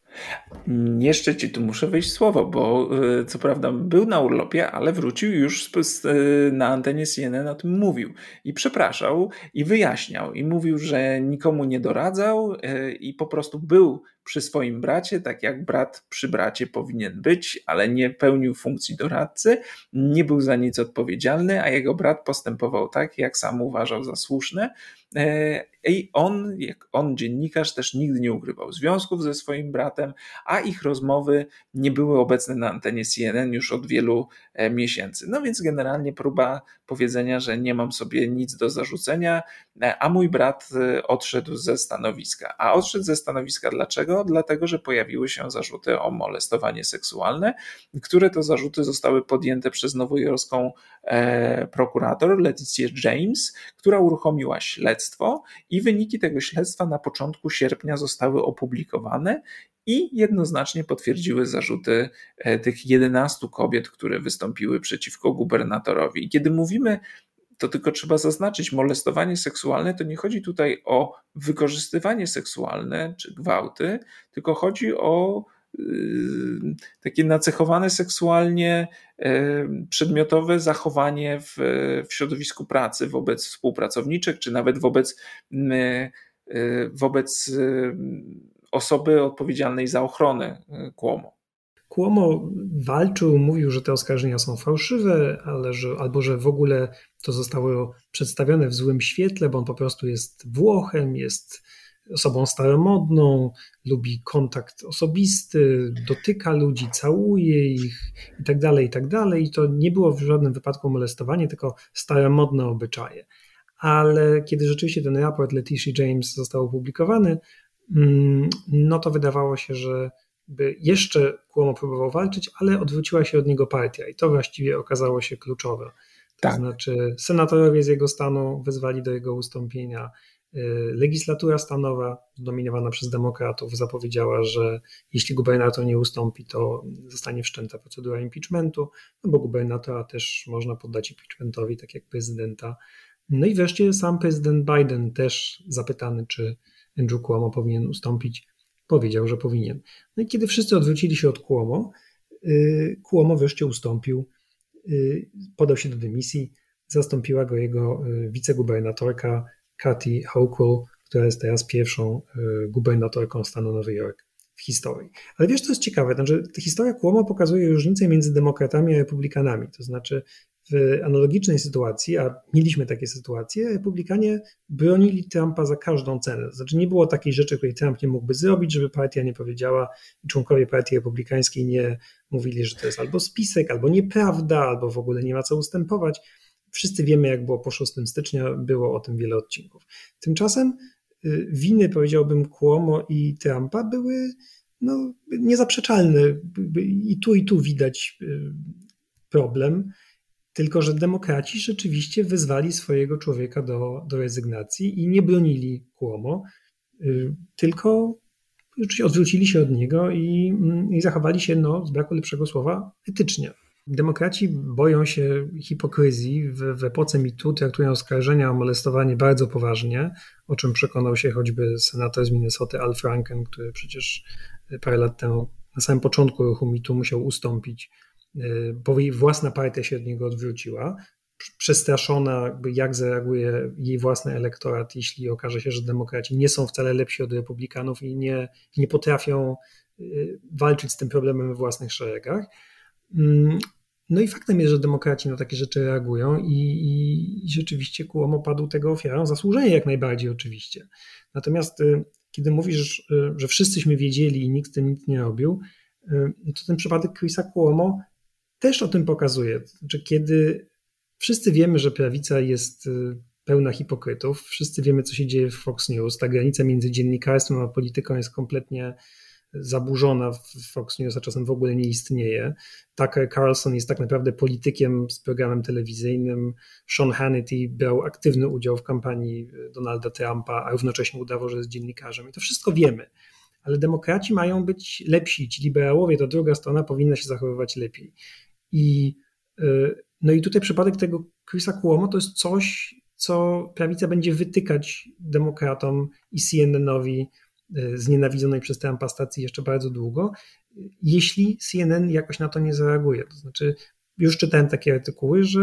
S1: Jeszcze ci tu muszę wyjść słowo, bo y, co prawda był na urlopie, ale wrócił już y, na antenie CNN o tym mówił i przepraszał i wyjaśniał i mówił, że nikomu nie doradzał y, i po prostu był przy swoim bracie, tak jak brat przy bracie powinien być, ale nie pełnił funkcji doradcy, nie był za nic odpowiedzialny, a jego brat postępował tak, jak sam uważał za słuszne. E, I on, jak on, dziennikarz, też nigdy nie ukrywał związków ze swoim bratem, a ich rozmowy nie były obecne na antenie CNN już od wielu e, miesięcy. No więc generalnie próba powiedzenia, że nie mam sobie nic do zarzucenia, e, a mój brat odszedł ze stanowiska. A odszedł ze stanowiska dlaczego? Dlatego, że pojawiły się zarzuty o molestowanie seksualne, które to zarzuty zostały podjęte przez nowojorską e, prokurator Leticię James, która uruchomiła śledztwo i wyniki tego śledztwa na początku sierpnia zostały opublikowane i jednoznacznie potwierdziły zarzuty e, tych 11 kobiet, które wystąpiły przeciwko gubernatorowi. Kiedy mówimy to tylko trzeba zaznaczyć, molestowanie seksualne to nie chodzi tutaj o wykorzystywanie seksualne czy gwałty, tylko chodzi o y, takie nacechowane seksualnie y, przedmiotowe zachowanie w, w środowisku pracy wobec współpracowniczek, czy nawet wobec, y, wobec osoby odpowiedzialnej za ochronę kłomu.
S2: Cuomo walczył, mówił, że te oskarżenia są fałszywe, ale że, albo że w ogóle to zostało przedstawione w złym świetle, bo on po prostu jest Włochem, jest osobą staromodną, lubi kontakt osobisty, dotyka ludzi, całuje ich i tak dalej, i tak. I to nie było w żadnym wypadku molestowanie, tylko staromodne obyczaje. Ale kiedy rzeczywiście ten raport Letitia James został opublikowany, mm, no to wydawało się, że by jeszcze Cuomo próbował walczyć, ale odwróciła się od niego partia i to właściwie okazało się kluczowe. To tak. znaczy senatorowie z jego stanu wezwali do jego ustąpienia. Y, legislatura stanowa, zdominowana przez demokratów, zapowiedziała, że jeśli gubernator nie ustąpi, to zostanie wszczęta procedura impeachmentu, no bo gubernatora też można poddać impeachmentowi, tak jak prezydenta. No i wreszcie sam prezydent Biden też zapytany, czy Andrew Cuomo powinien ustąpić, powiedział, że powinien. No i kiedy wszyscy odwrócili się od Cuomo, y, Cuomo wreszcie ustąpił, y, podał się do dymisji, zastąpiła go jego y, wicegubernatorka Kathy Hochul, która jest teraz pierwszą gubernatorką stanu Nowy Jork w historii. Ale wiesz, co jest ciekawe? Znaczy, historia Cuomo pokazuje różnicę między demokratami a republikanami. To znaczy, w analogicznej sytuacji, a mieliśmy takie sytuacje, republikanie bronili Trumpa za każdą cenę. Znaczy nie było takiej rzeczy, której Trump nie mógłby zrobić, żeby partia nie powiedziała, członkowie partii republikańskiej nie mówili, że to jest albo spisek, albo nieprawda, albo w ogóle nie ma co ustępować. Wszyscy wiemy, jak było po 6 stycznia, było o tym wiele odcinków. Tymczasem y, winy, powiedziałbym, Cuomo i Trumpa były no, niezaprzeczalne. I tu, i tu widać y, problem. Tylko, że demokraci rzeczywiście wyzwali swojego człowieka do, do rezygnacji i nie bronili Cuomo, y, tylko odwrócili się od niego i, mm, i zachowali się, no, z braku lepszego słowa, etycznie. Demokraci boją się hipokryzji. W, w epoce mitu traktują oskarżenia o molestowanie bardzo poważnie, o czym przekonał się choćby senator z Minnesota Al Franken, który przecież parę lat temu na samym początku ruchu mitu musiał ustąpić bo jej własna partia się od niego odwróciła, przestraszona, jak zareaguje jej własny elektorat, jeśli okaże się, że demokraci nie są wcale lepsi od republikanów i nie, nie potrafią y, walczyć z tym problemem we własnych szeregach. Mm, no i faktem jest, że demokraci na takie rzeczy reagują i, i, rzeczywiście Cuomo padł tego ofiarą, zasłużenie jak najbardziej oczywiście. Natomiast y, kiedy mówisz, że wszyscyśmy wiedzieli i nikt z tym nic nie robił, to ten przypadek Chrisa Cuomo też o tym pokazuje. Znaczy, kiedy wszyscy wiemy, że prawica jest y, pełna hipokrytów, wszyscy wiemy, co się dzieje w Fox News, ta granica między dziennikarstwem a polityką jest kompletnie zaburzona w Fox News, a czasem w ogóle nie istnieje. Tucker Carlson jest tak naprawdę politykiem z programem telewizyjnym. Sean Hannity brał aktywny udział w kampanii Donalda Trumpa, a równocześnie udawał, że jest dziennikarzem. I to wszystko wiemy. Ale demokraci mają być lepsi. Ci liberałowie, to druga strona, powinna się zachowywać lepiej. I, y, no i tutaj przypadek tego Chrisa Cuomo to jest coś, co prawica będzie wytykać demokratom i CNN-owi e, znienawidzonej przez Trumpa stacji jeszcze bardzo długo, jeśli CNN jakoś na to nie zareaguje. To znaczy, już czytałem takie artykuły, że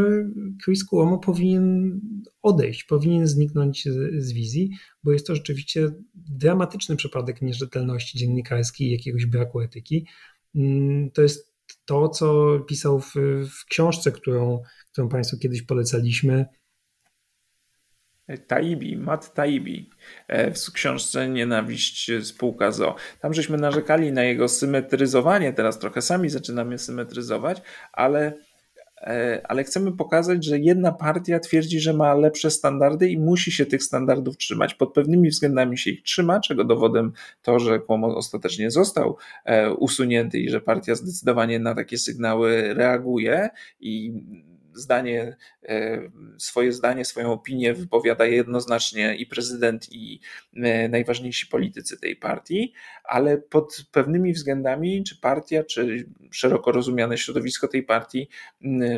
S2: Chris Cuomo powinien odejść, powinien zniknąć z, z, wizji, bo jest to rzeczywiście dramatyczny przypadek nierzetelności dziennikarskiej i jakiegoś braku etyki. Mm, to jest to, co pisał w, w książce, którą, którą Państwu kiedyś polecaliśmy,
S1: Taibi, Matt Taibi e, w książce Nienawiść spółka ZO. Tam żeśmy narzekali na jego symetryzowanie, teraz trochę sami zaczynamy symetryzować, ale, e, ale chcemy pokazać, że jedna partia twierdzi, że ma lepsze standardy i musi się tych standardów trzymać. Pod pewnymi względami się ich trzyma, czego dowodem to, że Cuomo ostatecznie został e, usunięty i że partia zdecydowanie na takie sygnały reaguje i zdanie, e, swoje zdanie, swoją opinię wypowiada jednoznacznie i prezydent, i e, najważniejsi politycy tej partii, ale pod pewnymi względami, czy partia, czy szeroko rozumiane środowisko tej partii,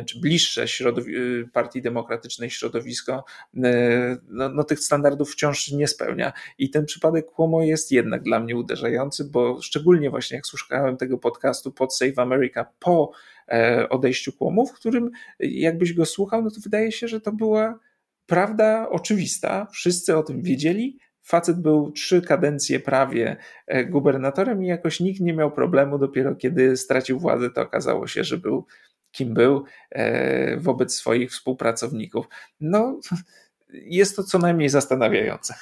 S1: czy bliższe środowi- e, partii demokratycznej środowisko, no, no, tych standardów wciąż nie spełnia. I ten przypadek Cuomo jest jednak dla mnie uderzający, bo szczególnie właśnie jak słuchałem tego podcastu pod Save America po E, odejściu kłomu, w którym jakbyś go słuchał, no to wydaje się, że to była prawda oczywista. Wszyscy o tym wiedzieli. Facet był trzy kadencje prawie e, gubernatorem i jakoś nikt nie miał problemu. Dopiero kiedy stracił władzę, to okazało się, że był kim był e, wobec swoich współpracowników. No, jest to co najmniej zastanawiające.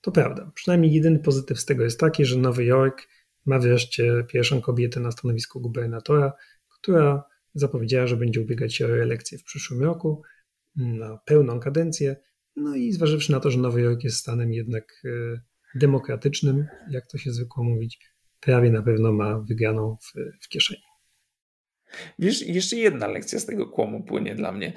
S2: To prawda. Przynajmniej jedyny pozytyw z tego jest taki, że Nowy Jork ma wreszcie pierwszą kobietę na stanowisku gubernatora, która zapowiedziała, że będzie ubiegać się o reelekcję w przyszłym roku na pełną kadencję. No i zważywszy na to, że Nowy Jork jest stanem jednak e, demokratycznym, jak to się zwykło mówić, prawie na pewno ma wygraną w, w kieszeni.
S1: Wiesz, jeszcze jedna lekcja z tego kłomu płynie dla mnie.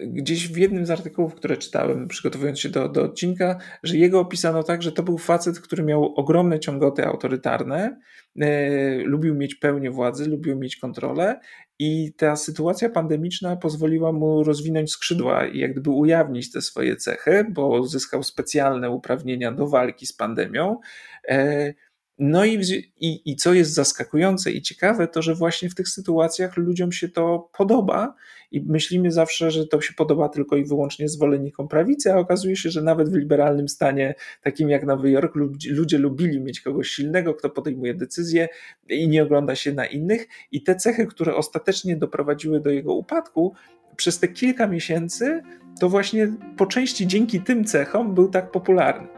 S1: Gdzieś w jednym z artykułów, które czytałem, przygotowując się do, do odcinka, że jego opisano tak, że to był facet, który miał ogromne ciągoty autorytarne, e, lubił mieć pełnię władzy, lubił mieć kontrolę i ta sytuacja pandemiczna pozwoliła mu rozwinąć skrzydła i jak gdyby ujawnić te swoje cechy, bo zyskał specjalne uprawnienia do walki z pandemią. E, no i, i, i co jest zaskakujące i ciekawe, to że właśnie w tych sytuacjach ludziom się to podoba i myślimy zawsze, że to się podoba tylko i wyłącznie zwolennikom prawicy, a okazuje się, że nawet w liberalnym stanie, takim jak Nowy Jork, ludzie lubili mieć kogoś silnego, kto podejmuje decyzje i nie ogląda się na innych. I te cechy, które ostatecznie doprowadziły do jego upadku, przez te kilka miesięcy, to właśnie po części dzięki tym cechom był tak popularny.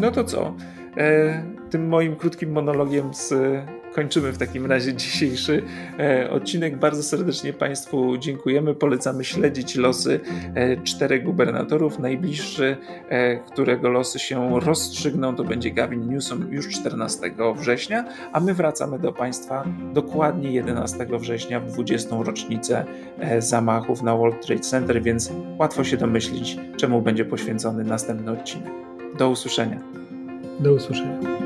S1: No to co? E, tym moim krótkim monologiem z, kończymy w takim razie dzisiejszy e, odcinek. Bardzo serdecznie Państwu dziękujemy. Polecamy śledzić losy e, czterech gubernatorów. Najbliższy, e, którego losy się rozstrzygną, to będzie Gavin Newsom już 14 września, a my wracamy do Państwa dokładnie 11 września w 20. rocznicę zamachów na World Trade Center, więc łatwo się domyślić, czemu będzie poświęcony następny odcinek. Do usłyszenia.
S2: Do usłyszenia.